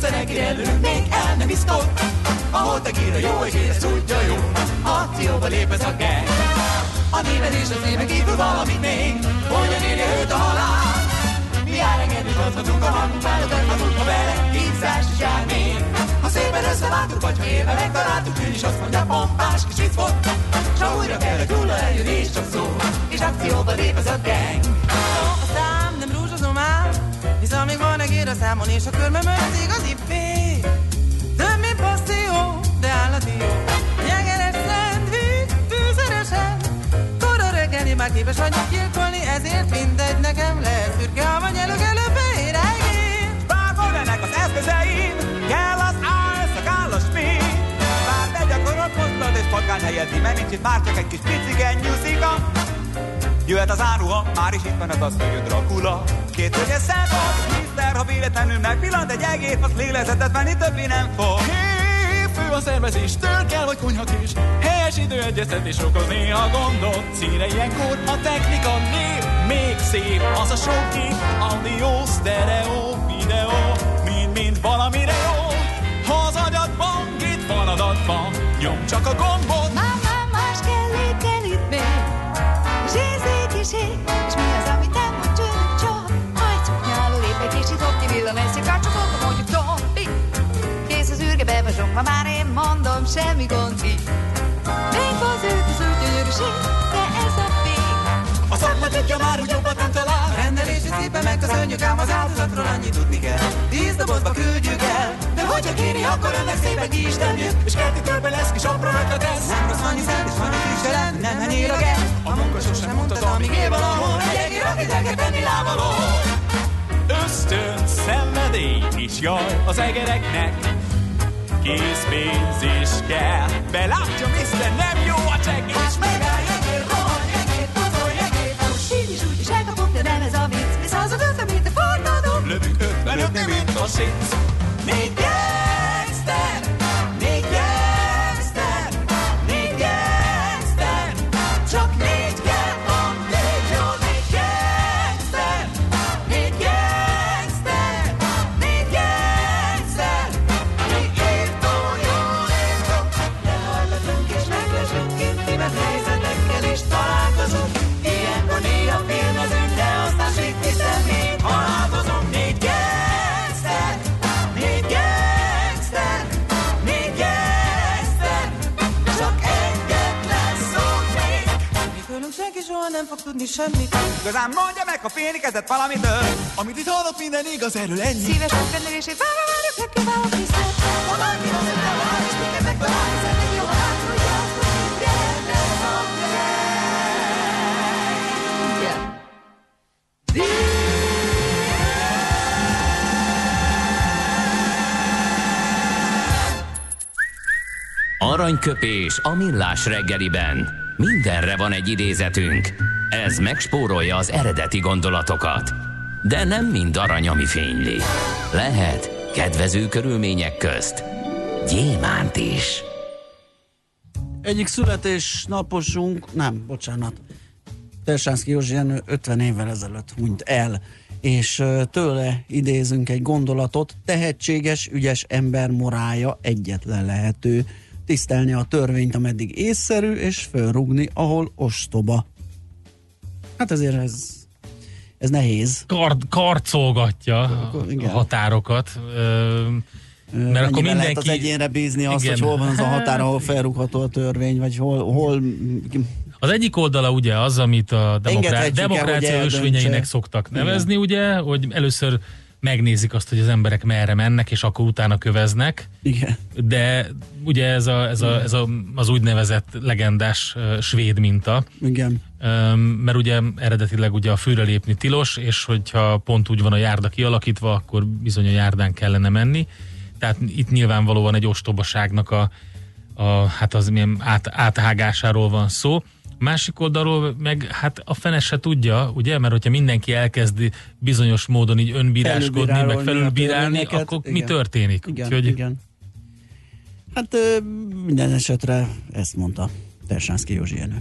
Kékszer, előlünk még el nem iszkod. Ahol tequila jó, és ez tudja jó, akcióba lép ez a gang. A néved és az néven kívül valamit még, hogyan érje őt a halál. Mi elengedünk, adhatunk a hangunk, válogathatunk, ha vele kínzás is jár még. Ha szépen összeváltuk, vagy ha éve megtaláltuk, ő is azt mondja, pompás kis vicc volt. S ha újra kell, hogy hulla eljön, és csak szó, és akcióba lép ez a gang. A szám nem rúzsozom ám, hisz amíg van a számon, és a körmöm az igazi fény. Több, mint passzió, de állati jó. Nyegeres szendvics, fűszeresen. Kora reggeli már képes vagyok gyilkolni, ezért mindegy nekem lesz. Szürke a vagy előbb előbb éregén. Bárhol ennek az eszközeim, kell az álsz, a kell a spin. Bár ne gyakorod mozgat és patkány helyezi, mert nincs itt már csak egy kis picigen nyuszika. Jöhet az áruha, már is itt van az hogy Dracula. Két hölgyes szempont, Mr. ha véletlenül megpillant egy egész, az lélegzetet venni többé nem fog. Fő a szervezéstől kell, hogy konyhakés Helyes időegyeztetés okoz néha gondot. Színe ilyenkor a technika név Még szép az a sok kép Audio, stereo, videó Mind-mind valamire jó. Ha az agyadban itt van adatban Nyom csak a gombot. Már, bevazsongva Már én mondom, semmi gond így Még az őt az ő gyönyörűség De ez a vég A szakma tudja már, hogy jobbat nem talál. A rendelési szépen megköszönjük, ám az áldozatról annyit tudni kell. Tíz dobozba küldjük el, de hogyha kéri, akkor önnek szépen ki is temjük. És kerti körbe lesz kis apró ötlet ez. Nem rossz annyi szent, és van egy frisselen, nem henyér a gel. A munka sosem mutat, amíg él valahol. Egy egér, akit el kell tenni lábaló. Ösztön, szenvedély is jaj az egereknek Kész pénz is kell. Belátja, mister, nem jó a csekk. És Megállj, egér, rohanj, egér, pucolj, egér Fuss, így is úgy is elkapok, de nem ez a vicc. Visz hazad ötve, mint a forradó Lövünk ötven, mint a sic tudni semmit. Igazán mondja meg, ha félni kezdett valamitől. Amit itt hallok, minden igaz, erről ennyi Szíves megrendelését várva várjuk, megkívánok vissza Ha valaki az öttel van, és minket megtalál, hiszen egy jó hát, hogy van Aranyköpés a millás reggeliben. Mindenre van egy idézetünk. Ez megspórolja az eredeti gondolatokat. De nem mind arany, ami fényli. Lehet kedvező körülmények közt gyémánt is. Egyik születésnaposunk, nem, bocsánat, Tersánszki Józsi Jenő 50 évvel ezelőtt hunyt el, és tőle idézünk egy gondolatot, tehetséges, ügyes ember morája egyetlen lehető, tisztelni a törvényt, ameddig észszerű, és fölrugni, ahol ostoba. Hát ezért ez, ez nehéz. Kard, karcolgatja a igen. határokat. Ö, mert akkor Mennyiben lehet mindenki... az egyénre bízni azt, Igen. hogy hol van az a határ, ahol Hát, felrúgható a törvény, vagy hol, hol Az egyik oldala ugye az, amit a demokrá- el, demokrácia eldöntse. ösvényeinek szoktak Igen. nevezni, ugye, hogy először megnézik azt, hogy az emberek merre mennek, és akkor utána köveznek. Igen. De ugye ez, a, ez, a, ez a, az úgynevezett legendás uh, svéd minta, Igen. Um, mert ugye eredetileg ugye a fűre lépni tilos, és hogyha pont úgy van a járda kialakítva, akkor bizony a járdán kellene menni. Tehát itt nyilvánvalóan egy ostobaságnak a, a hát az milyen át, áthágásáról van szó. Másik oldalról meg hát a fene se tudja, ugye, mert hogyha mindenki elkezdi bizonyos módon így önbíráskodni, meg Felülbírálni akkor mi igen. történik? Igen, Úgyhogy igen. Hát minden esetre ezt mondta Tersánszki Józsi Jenő.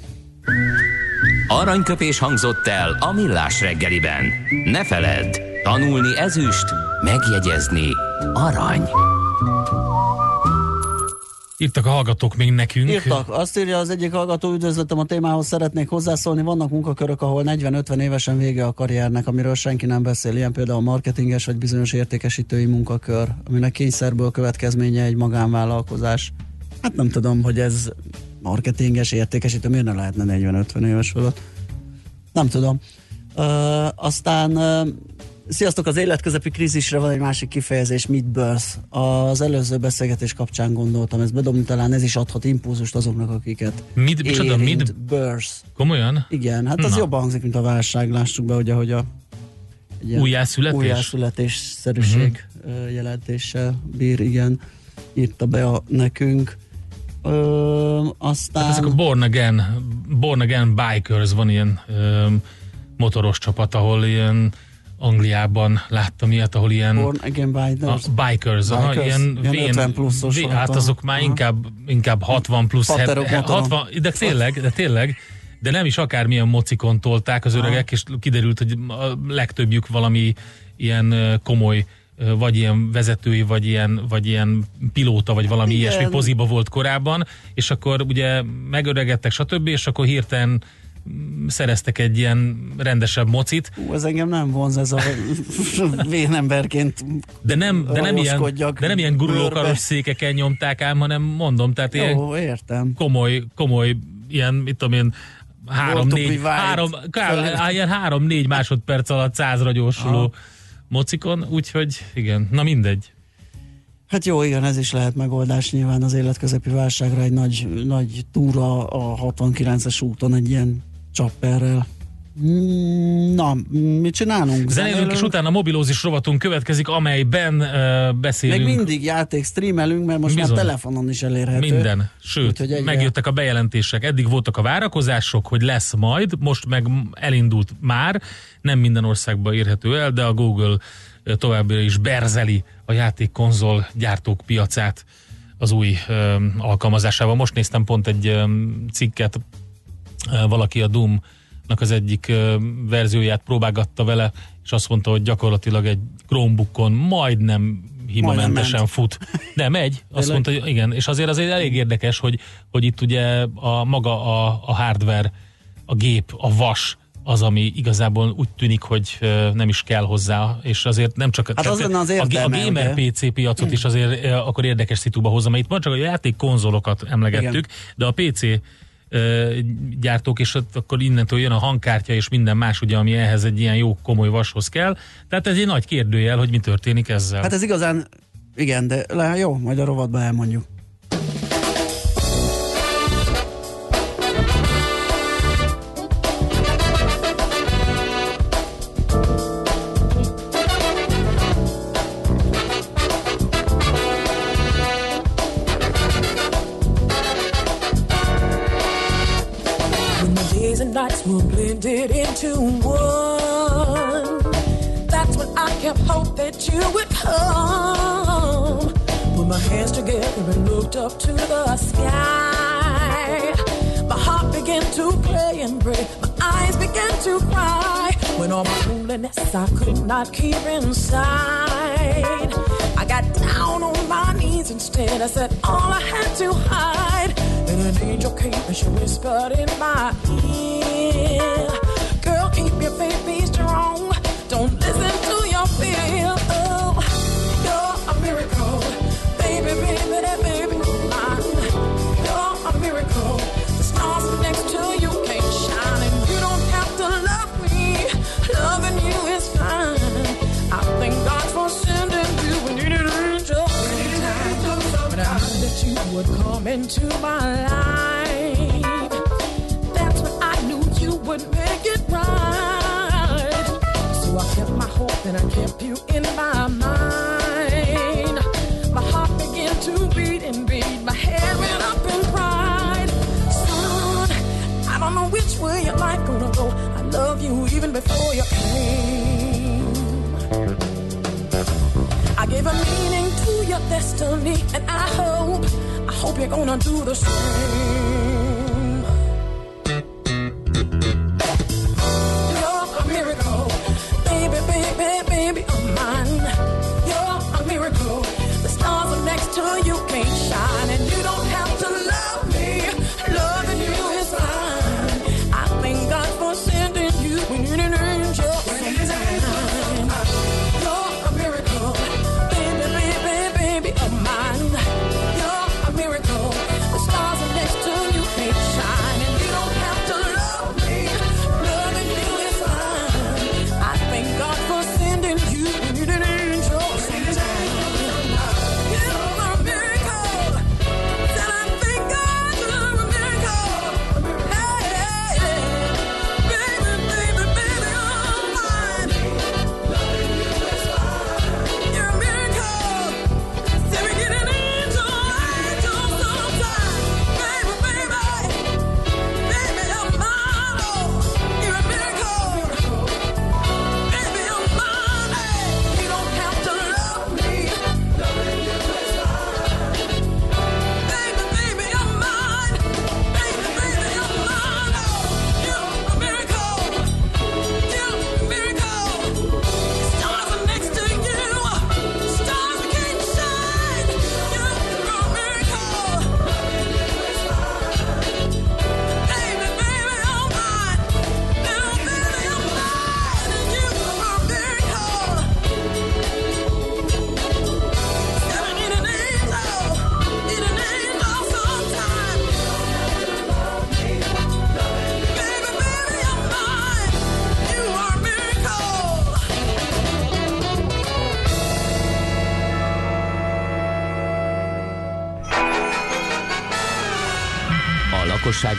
Aranyköpés hangzott el a millás reggeliben. Ne feledd, tanulni ezüst, Megjegyezni arany. Írtak a hallgatók még nekünk. Írtak. Azt írja az egyik hallgató, üdvözletem a témához, szeretnék hozzászólni. Vannak munkakörök, ahol 40-50 évesen vége a karriernek, amiről senki nem beszél. Ilyen például a marketinges vagy bizonyos értékesítői munkakör, aminek kényszerből következménye egy magánvállalkozás. Hát nem tudom, hogy ez marketinges, értékesítő, miért ne lehetne 40-50 éves fölött. Nem tudom. Ö, aztán ö, Sziasztok, az életközepi krízisre van egy másik kifejezés, mid-birth. Az előző beszélgetés kapcsán gondoltam, ez bedobni talán ez is adhat impulzust azoknak, akiket Mid, micsoda, mid, birth. Komolyan? Igen, hát az Na. jobban hangzik, mint a válság, lássuk be, ugye, hogy a Újjászületés? Újjászületésszerűség uh-huh. jelentéssel bír, igen, írta be a, nekünk. Ö, aztán... Hát ezek a Born Again, Born Again Bikers, van ilyen ö, motoros csapat, ahol ilyen Angliában láttam ilyet, ahol ilyen Born Again Bikers. A bikers, aha, Bikers, ilyen, ilyen vén, 50 pluszos vén, hát azok már aha. inkább, inkább 60 plusz, Paterok he- motoron. 60, de tényleg, de tényleg, de nem is akármilyen mocikon tolták az öregek, és kiderült, hogy a legtöbbjük valami ilyen komoly vagy ilyen vezetői, vagy ilyen, vagy ilyen pilóta, vagy valami Igen. ilyesmi poziba volt korábban, és akkor ugye megöregedtek, stb., és akkor hirtelen szereztek egy ilyen rendesebb mocit, Ú, ez engem nem vonz, ez a vénemberként de nem, de nem ilyen, de nem ilyen guruló bőrbe. karosszékeken nyomták ám, hanem mondom, tehát ilyen Jó, értem. komoly, komoly, ilyen, mit tudom én, három, Born to négy, be wild. három, ká, Föl- ilyen három-négy másodperc alatt százra gyorsuló Aha. mocikon, úgyhogy igen, na mindegy. Hát jó, igen, ez is lehet megoldás nyilván az életközepi válságra egy nagy, nagy túra a 69-es úton egy ilyen csapperrel. Mm, Na, mit csinálunk? Zenélünk, és utána a mobilózis rovatunk következik, amelyben uh, beszélünk. Még mindig játék streamelünk, mert most Bizony. már telefonon is elérhető. Minden. Sőt, Úgyhogy megjöttek a bejelentések. Eddig voltak a várakozások, hogy lesz majd, most meg elindult már. Nem minden országban érhető el, de a Google továbbra is berzeli a játékkonzol gyártók piacát az új um, alkalmazásával. Most néztem pont egy um, cikket, valaki a Doom az egyik verzióját próbálgatta vele, és azt mondta, hogy gyakorlatilag egy Chromebookon majdnem himamentesen ment. fut. De megy, azt Tényleg? mondta, hogy igen, és azért azért elég érdekes, hogy, hogy itt ugye a maga a, a hardware, a gép, a vas, az, ami igazából úgy tűnik, hogy nem is kell hozzá, és azért nem csak Hát az az a, a értelme, gamer ugye? PC piacot is azért akkor érdekes szituba hozza, mert itt van csak a játék konzolokat emlegettük, Igen. de a PC gyártók, és akkor innentől jön a hangkártya és minden más, ugye, ami ehhez egy ilyen jó komoly vashoz kell. Tehát ez egy nagy kérdőjel, hogy mi történik ezzel. Hát ez igazán, igen, de le, jó, majd a rovatban elmondjuk. Blended into one, that's when I kept hope that you would come. Put my hands together and looked up to the sky. My heart began to play and break. My eyes began to cry. When all my loneliness I could not keep inside. I got down on my knees instead. I said all I had to hide. And an angel came and she whispered in my ear. Be strong. Don't listen to your fear. Oh, you're a miracle. Baby, baby, baby mine. You're a miracle. The stars next to you can't shine. And you don't have to love me. Loving you is fine. I thank God for sending you angel. When I that you would come into my life, before you came. I gave a meaning to your destiny, and I hope, I hope you're gonna do the same.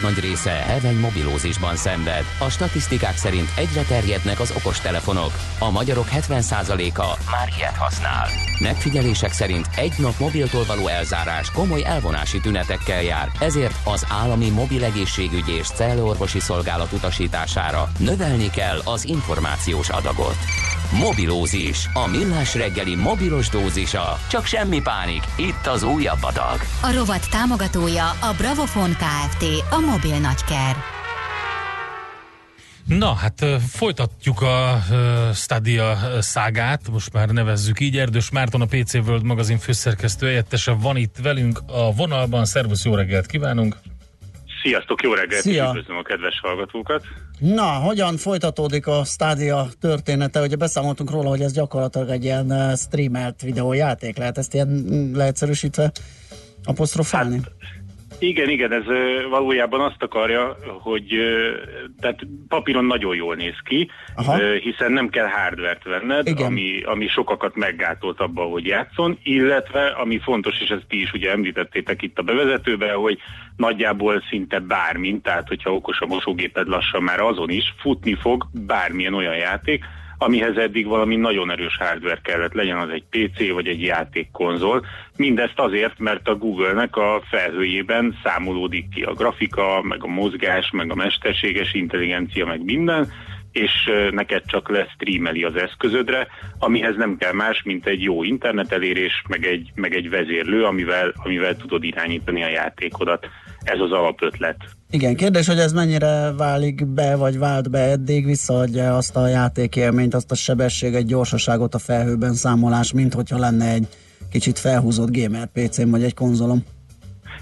Lakosság nagy része heveny mobilózisban szenved. A statisztikák szerint egyre terjednek az okostelefonok. A magyarok 70%-a már ilyet használ. Megfigyelések szerint egy nap mobiltól való elzárás komoly elvonási tünetekkel jár, ezért az állami mobil egészségügyi és cellorvosi szolgálat utasítására növelni kell az információs adagot. Mobilózis, a millás reggeli mobilos dózisa. Csak semmi pánik, itt az újabb adag. A rovat támogatója a Bravofon Kft. A mobil nagyker. Na, hát folytatjuk a ö, Stadia szágát, most már nevezzük így. Erdős Márton, a PC World magazin főszerkesztő helyettese van itt velünk a vonalban. Szervusz, jó reggelt kívánunk! Sziasztok, jó reggelt, Szia. üdvözlöm a kedves hallgatókat. Na, hogyan folytatódik a Stadia története? Ugye beszámoltunk róla, hogy ez gyakorlatilag egy ilyen eh, streamelt videójáték. Lehet ezt ilyen mm, leegyszerűsítve apostrofálni? Hát, Igen, igen, ez valójában azt akarja, hogy tehát papíron nagyon jól néz ki, Aha. hiszen nem kell hardvert venned, Igen. ami, ami sokakat meggátolt abban, hogy játszon, illetve, ami fontos, és ezt ti is ugye említettétek itt a bevezetőben, hogy nagyjából szinte bármint, tehát hogyha okos a mosógéped lassan már azon is, futni fog bármilyen olyan játék, amihez eddig valami nagyon erős hardware kellett, legyen az egy PC vagy egy játékkonzol. Mindezt azért, mert a Google-nek a felhőjében számolódik ki a grafika, meg a mozgás, meg a mesterséges intelligencia, meg minden, és neked csak lestreameli az eszközödre, amihez nem kell más, mint egy jó internetelérés, meg egy, meg egy vezérlő, amivel, amivel tudod irányítani a játékodat. Ez az alapötlet. Igen, kérdés, hogy ez mennyire válik be, vagy vált be eddig, visszaadja azt a játékélményt, azt a sebességet, gyorsaságot a felhőben számolás, mint hogyha lenne egy kicsit felhúzott gamer PC-m, vagy egy konzolom.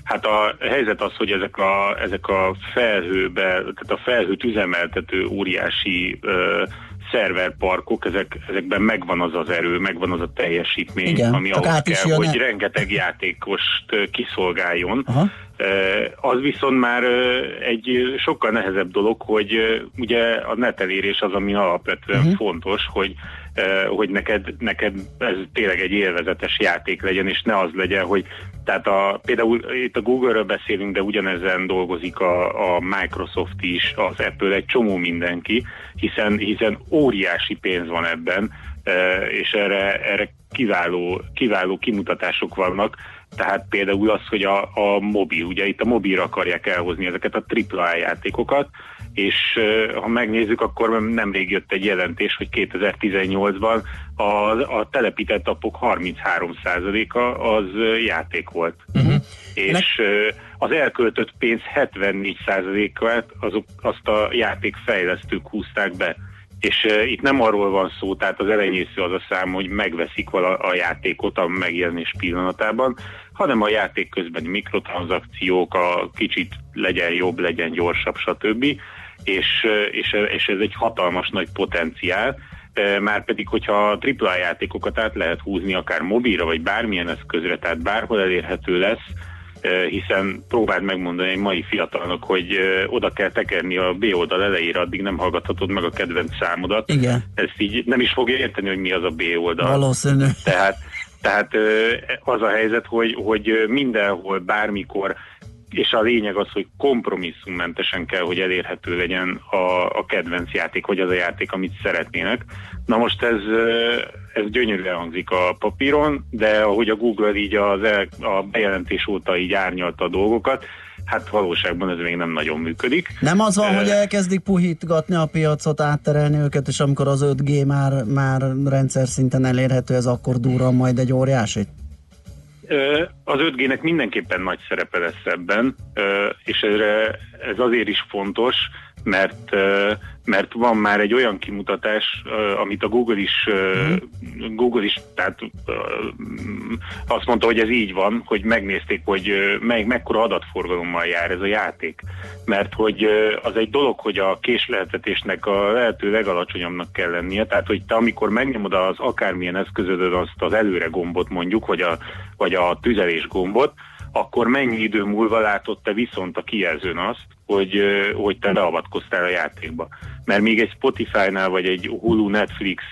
Hát a helyzet az, hogy ezek a, ezek a felhőbe, tehát a felhőt üzemeltető óriási ö, szerverparkok, ezek, ezekben megvan az az erő, megvan az a teljesítmény, Igen, ami ahhoz kell, jön hogy rengeteg játékost kiszolgáljon. Aha. Az viszont már egy sokkal nehezebb dolog, hogy ugye a netelérés az, ami alapvetően Mhm. fontos, hogy hogy neked, neked ez tényleg egy élvezetes játék legyen, és ne az legyen, hogy tehát a, például itt a Google-ről beszélünk, de ugyanezen dolgozik a, a Microsoft is, az Apple, egy csomó mindenki, hiszen, hiszen óriási pénz van ebben, és erre, erre kiváló, kiváló kimutatások vannak, tehát például az, hogy a, a mobil, ugye itt a mobilra akarják elhozni ezeket a AAA játékokat, és ha megnézzük, akkor nemrég jött egy jelentés, hogy 2018-ban a, a telepített appok 33%-a az játék volt. Uh-huh. És ö, az elköltött pénz 74%-át azok, azt a játékfejlesztők húzták be. És uh, itt nem arról van szó, tehát az elenyésző az a szám, hogy megveszik vala a játékot a megjelenés pillanatában, hanem a játék közbeni mikrotranszakciók, a kicsit legyen jobb, legyen gyorsabb, stb. És, és, és ez egy hatalmas nagy potenciál, már pedig, hogyha a AAA játékokat át lehet húzni akár mobilra, vagy bármilyen eszközre, tehát bárhol elérhető lesz, hiszen próbáld megmondani egy mai fiatalnak, hogy oda kell tekerni a B oldal elejére, addig nem hallgathatod meg a kedvenc számodat. Igen. Ezt így nem is fogja érteni, hogy mi az a B oldal. Valószínű. Tehát, tehát az a helyzet, hogy, hogy mindenhol, bármikor, és a lényeg az, hogy kompromisszummentesen kell, hogy elérhető legyen a, a kedvenc játék, vagy az a játék, amit szeretnének. Na most ez, ez gyönyörűen hangzik a papíron, de ahogy a Google így az el, a bejelentés óta így árnyalta a dolgokat, hát valóságban ez még nem nagyon működik. Nem az van, Ö, hogy elkezdik puhítgatni a piacot, átterelni őket, és amikor az 5G már, már rendszer szinten elérhető, ez akkor durran majd egy óriásit? Az 5G-nek mindenképpen nagy szerepe lesz ebben, és erre, ez azért is fontos, mert, mert van már egy olyan kimutatás, amit a Google is, ö, Google is tehát, mm, azt mondta, hogy ez így van, hogy megnézték, hogy meg, mekkora adatforgalommal jár ez a játék. Mert hogy az egy dolog, hogy a késleltetésnek a lehető legalacsonyabbnak kell lennie, tehát hogy te amikor megnyomod az akármilyen eszközödön azt az előre gombot mondjuk, vagy a, vagy a tüzelés gombot, akkor mennyi idő múlva látod te viszont a kijelzőn azt, hogy, hogy te beavatkoztál a játékba. Mert még egy Spotify-nál, vagy egy Hulu, Netflix,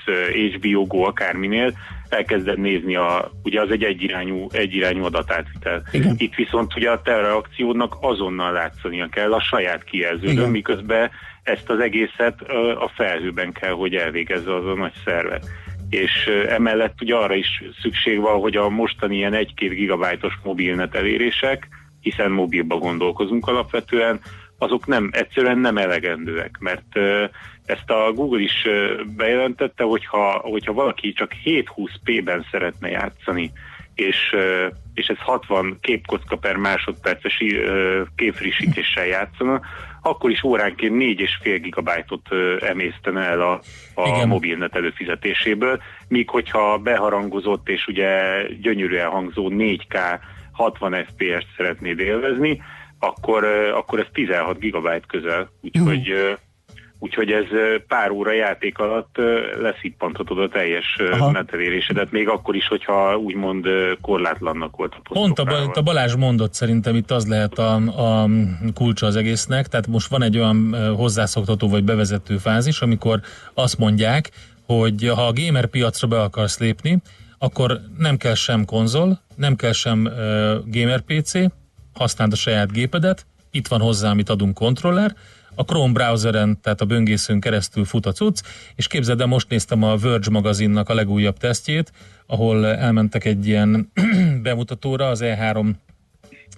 HBO Go, akárminél, elkezded nézni a, ugye az egy egyirányú, egyirányú adatátvitel. Igen. Itt viszont ugye a te reakciódnak azonnal látszania kell a saját kijelződön, Igen. miközben ezt az egészet a felhőben kell, hogy elvégezze az a nagy szerver. És emellett ugye arra is szükség van, hogy a mostani ilyen 1-2 gigabájtos mobilnet elérések, hiszen mobilba gondolkozunk alapvetően, azok nem, egyszerűen nem elegendőek, mert ezt a Google is bejelentette, hogyha, hogyha valaki csak 720p-ben szeretne játszani, és, és ez 60 képkocka per másodperces képfrissítéssel játszana, akkor is óránként 4,5 gigabájtot emésztene el a, a mobilnet előfizetéséből, míg hogyha beharangozott és ugye gyönyörűen hangzó 4K 60 FPS-t szeretnéd élvezni, akkor, akkor ez 16 gigabyte közel, úgyhogy ö, Úgyhogy ez pár óra játék alatt leszippanthatod a teljes Aha. még akkor is, hogyha úgymond korlátlannak volt a Pont a, a Balázs mondott szerintem itt az lehet a, a kulcsa az egésznek, tehát most van egy olyan hozzászoktató vagy bevezető fázis, amikor azt mondják, hogy ha a gamer piacra be akarsz lépni, akkor nem kell sem konzol, nem kell sem uh, gamer PC, használd a saját gépedet, itt van hozzá, amit adunk kontroller, a Chrome browseren, tehát a böngészőn keresztül fut a cucc, és képzeld el, most néztem a Verge magazinnak a legújabb tesztjét, ahol elmentek egy ilyen bemutatóra, az E3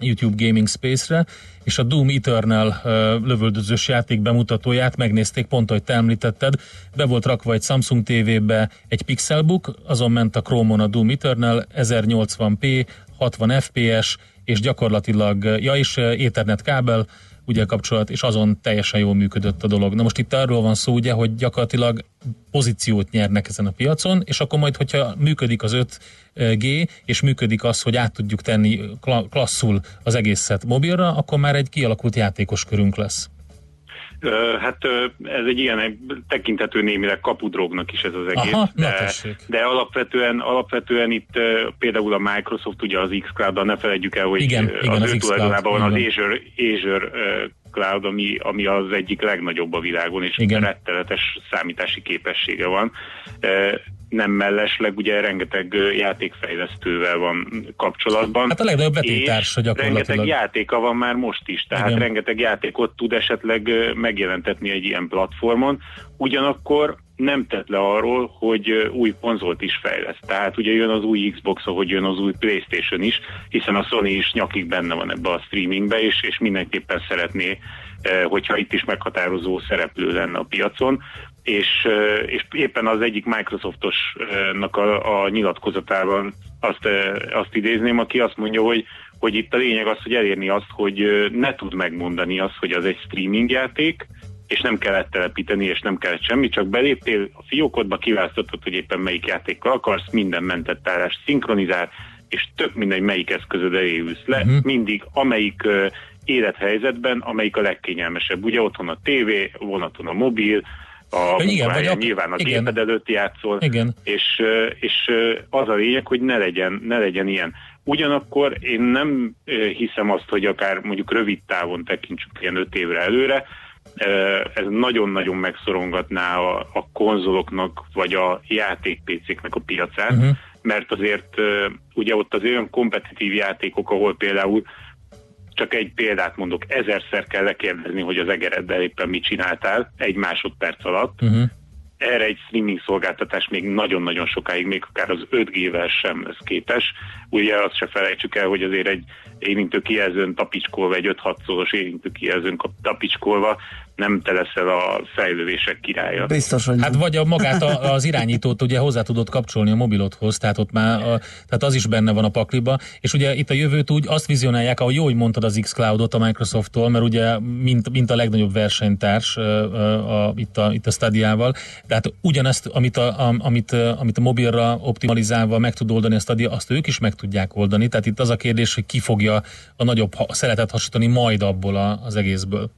YouTube Gaming Space-re, és a Doom Eternal uh, lövöldözős játék bemutatóját megnézték, pont ahogy te említetted, be volt rakva egy Samsung TV-be egy Pixelbook, azon ment a Chrome-on a Doom Eternal, 1080p, 60 fps, és gyakorlatilag, ja és Ethernet kábel, ugye kapcsolat, és azon teljesen jól működött a dolog. Na most itt arról van szó, ugye, hogy gyakorlatilag pozíciót nyernek ezen a piacon, és akkor majd, hogyha működik az 5G, és működik az, hogy át tudjuk tenni kla- klasszul az egészet mobilra, akkor már egy kialakult játékos körünk lesz. Hát ez egy ilyen egy tekintető némileg kapudrognak is ez az egész, Aha, de, de alapvetően, alapvetően itt például a Microsoft, ugye az xCloud, ne felejtjük el, hogy Igen, ö, igen, az, az ő tulajdonában van az Azure, Azure Cloud, ami, ami az egyik legnagyobb a világon, és Igen. rettenetes számítási képessége van. Nem mellesleg ugye rengeteg játékfejlesztővel van kapcsolatban. Hát a legnagyobb vetétársa gyakorlatilag. Rengeteg játéka van már most is, tehát Igen. rengeteg játékot tud esetleg megjelentetni egy ilyen platformon. Ugyanakkor nem tett le arról, hogy új konzolt is fejleszt. Tehát ugye jön az új Xbox, ahogy jön az új Playstation is, hiszen a Sony is nyakig benne van ebbe a streamingbe, és, és mindenképpen szeretné, hogyha itt is meghatározó szereplő lenne a piacon. És, és éppen az egyik Microsoftosnak a, a nyilatkozatában azt, azt idézném, aki azt mondja, hogy hogy itt a lényeg az, hogy elérni azt, hogy ne tud megmondani azt, hogy az egy streaming játék, és nem kellett telepíteni, és nem kellett semmi, csak beléptél a fiókodba, kiválasztottad, hogy éppen melyik játékkal akarsz, minden mentett állás szinkronizál, és tök mindegy, melyik eszközöd elé ülsz le, Mhm. mindig amelyik ö, élethelyzetben, amelyik a legkényelmesebb. Ugye otthon a tévé, vonaton a mobil, a igen, vagy ak- nyilván igen. géped előtt játszol, Igen. és, és az a lényeg, hogy ne legyen, ne legyen ilyen. Ugyanakkor én nem hiszem azt, hogy akár mondjuk rövid távon tekintsük ilyen öt évre előre, ez nagyon-nagyon megszorongatná a, a konzoloknak, vagy a játék-PC-knek a piacát, Mhm. mert azért ugye ott az olyan kompetitív játékok, ahol például csak egy példát mondok, ezerszer kell lekérdezni, hogy az egereddel éppen mit csináltál egy másodperc alatt, Uh-huh. Erre egy streaming szolgáltatás még nagyon-nagyon sokáig, még akár az 5G-vel sem lesz képes. Ugye azt se felejtsük el, hogy azért egy érintő kijelzőn tapicskolva, egy 5-6 szoros érintő kijelzőn tapicskolva nem te leszel a fejlődések királya. Biztos, hogy Hát vagy a magát a, az irányítót ugye hozzá tudod kapcsolni a mobilodhoz, tehát ott már a, tehát az is benne van a pakliba, és ugye itt a jövőt úgy azt vizionálják, ahogy jó, hogy mondtad az xCloud-ot a Microsofttól, mert ugye mint, mint a legnagyobb versenytárs ö, a, itt, a, itt a Stadia-val, tehát ugyanezt, amit a, a, amit, amit a mobilra optimalizálva meg tud oldani a Stadia, azt ők is meg tudják oldani, tehát itt az a kérdés, hogy ki fogja a nagyobb ha- szeretet hasonlítani majd abból a, az egészből.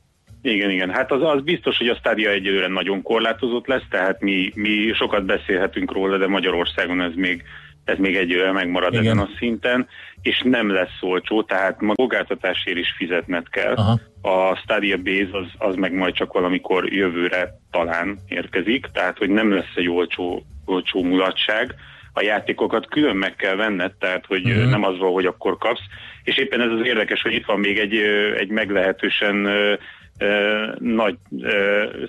Igen, igen. Hát az, az biztos, hogy a stádia egyelőre nagyon korlátozott lesz, tehát mi, mi sokat beszélhetünk róla, de Magyarországon ez még, ez még egyelőre megmarad Igen. ezen a szinten, és nem lesz olcsó, tehát ma szolgáltatásért is fizetned kell. Aha. A Stadia Base az, az meg majd csak valamikor jövőre talán érkezik, tehát hogy nem lesz egy olcsó, olcsó mulatság. a játékokat külön meg kell venned, tehát hogy Mhm. uh nem az van, hogy akkor kapsz. És éppen ez az érdekes, hogy itt van még egy, egy meglehetősen nagy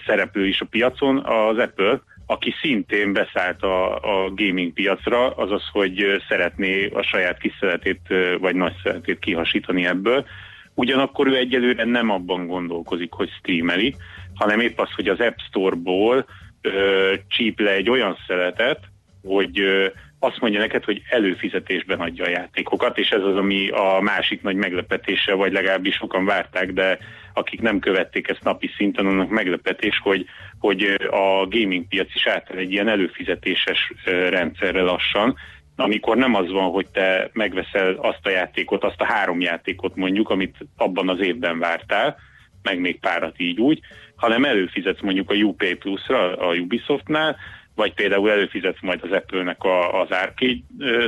szereplő is a piacon, az Apple, aki szintén beszállt a, a gaming piacra, azaz, hogy szeretné a saját kis szeretét vagy nagy szeretét kihasítani ebből. Ugyanakkor ő egyelőre nem abban gondolkozik, hogy streameli, hanem épp az, hogy az App Store-ból ö, csíp le egy olyan szeletet, hogy ö, azt mondja neked, hogy előfizetésben adja a játékokat, és ez az, ami a másik nagy meglepetése, vagy legalábbis sokan várták, de akik nem követték ezt napi szinten, annak meglepetés, hogy, hogy a gaming piac is átáll egy ilyen előfizetéses rendszerre lassan, amikor nem az van, hogy te megveszel azt a játékot, azt a három játékot mondjuk, amit abban az évben vártál, meg még párat így úgy, hanem előfizetsz mondjuk a UPay Plus-ra, a Ubisoftnál, vagy például előfizetsz majd az Apple-nek a, az Arcade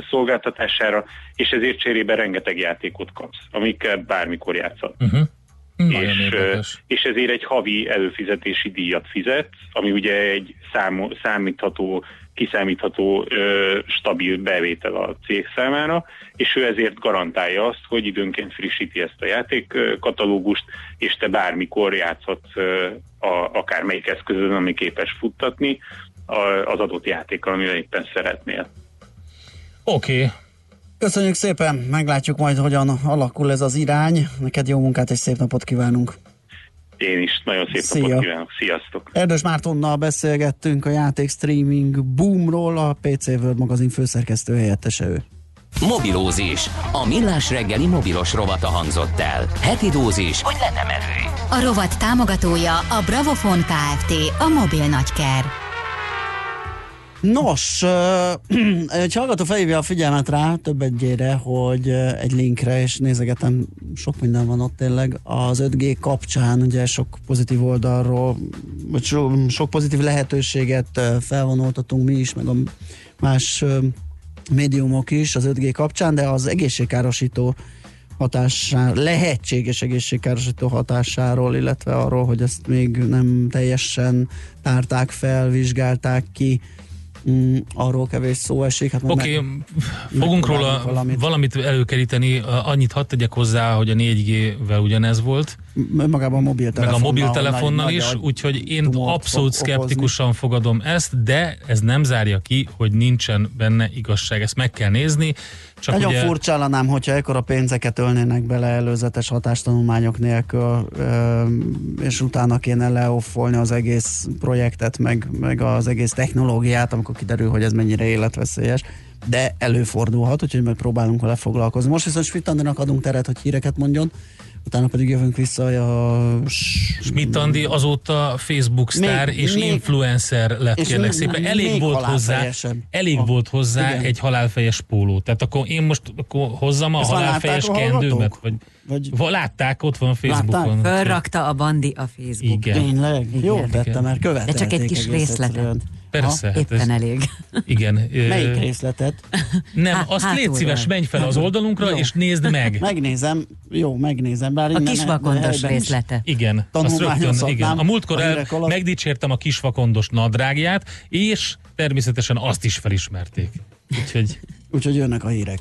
szolgáltatására, és ezért cserébe rengeteg játékot kapsz, amikkel bármikor játszhat. Uh-huh. Nagyon És, érdekes. és ezért egy havi előfizetési díjat fizet, ami ugye egy számo, számítható, kiszámítható, ö, stabil bevétel a cég számára, és ő ezért garantálja azt, hogy időnként frissíti ezt a játékkatalógust, és te bármikor játszhatsz ö, a, akármelyik eszközön, ami képes futtatni az adott játékkal, amivel éppen szeretnél. Oké. Okay. Köszönjük szépen, meglátjuk majd, hogyan alakul ez az irány. Neked jó munkát és szép napot kívánunk. Én is nagyon szép Szia. napot kívánok. Sziasztok! Erdős Mártonnal beszélgettünk a játék streaming boomról, a PC World magazin főszerkesztő helyettese ő. Mobilózis. A millás reggeli mobilos rovata hangzott el. Heti dózis, hogy lenne merő. A rovat támogatója a Bravofon Kft. A mobil nagyker. Nos, egy hallgató felhívja a figyelmet rá több egyére, hogy egy linkre, és nézegetem, sok minden van ott tényleg, az 5G kapcsán ugye sok pozitív oldalról, vagy so, sok pozitív lehetőséget felvonultatunk mi is, meg a más médiumok is az 5G kapcsán, de az egészségkárosító hatásáról, lehetséges egészségkárosító hatásáról, illetve arról, hogy ezt még nem teljesen tárták fel, vizsgálták ki, mm, arról kevés szó esik. Hát Oké, okay, meg- fogunk róla valamit. valamit előkeríteni. Annyit hadd tegyek hozzá, hogy a 4G-vel ugyanez volt. Magában a Meg mobiltelefonnal. a mobiltelefonnal nagy- is, nagy úgyhogy én abszolút szkeptikusan fogadom ezt, de ez nem zárja ki, hogy nincsen benne igazság. Ezt meg kell nézni. Csak Nagyon ugye, furcsálanám, hogyha ekkora pénzeket ölnének bele előzetes hatástanulmányok nélkül, és utána kéne leoffolni az egész projektet, meg, meg az egész technológiát, amikor kiderül, hogy ez mennyire életveszélyes. De előfordulhat, úgyhogy meg próbálunk vele foglalkozni. Most viszont Svittandinak adunk teret, hogy híreket mondjon, utána pedig jövünk vissza a... Schmidt Andi azóta Facebook sztár Még- és még- influencer lett, és kérlek szépen. Elég volt hozzá, elég Ah, volt hozzá igen. egy halálfejes póló. Tehát akkor én most akkor hozzam a Ezt halálfejes látták kendőmet? Vagy, vagy... látták, ott van a Facebookon. Fölrakta a Bandi a Facebook. Igen. Tényleg? Jó tette, mert De követelték csak egy kis részletet. egyszerűen. Persze. hát Éppen ez- elég. Igen. Melyik részletet? Nem, Há- azt légy szíves, menj fel az oldalunkra, Jó. és nézd meg. Megnézem, jó, megnézem. Bár A kisvakondos is részlete. Igen, azt rögtön, igen. A múltkor el, megdicsértem a kisvakondos nadrágját, és természetesen azt is felismerték. Úgyhogy Úgyhogy jönnek a hírek.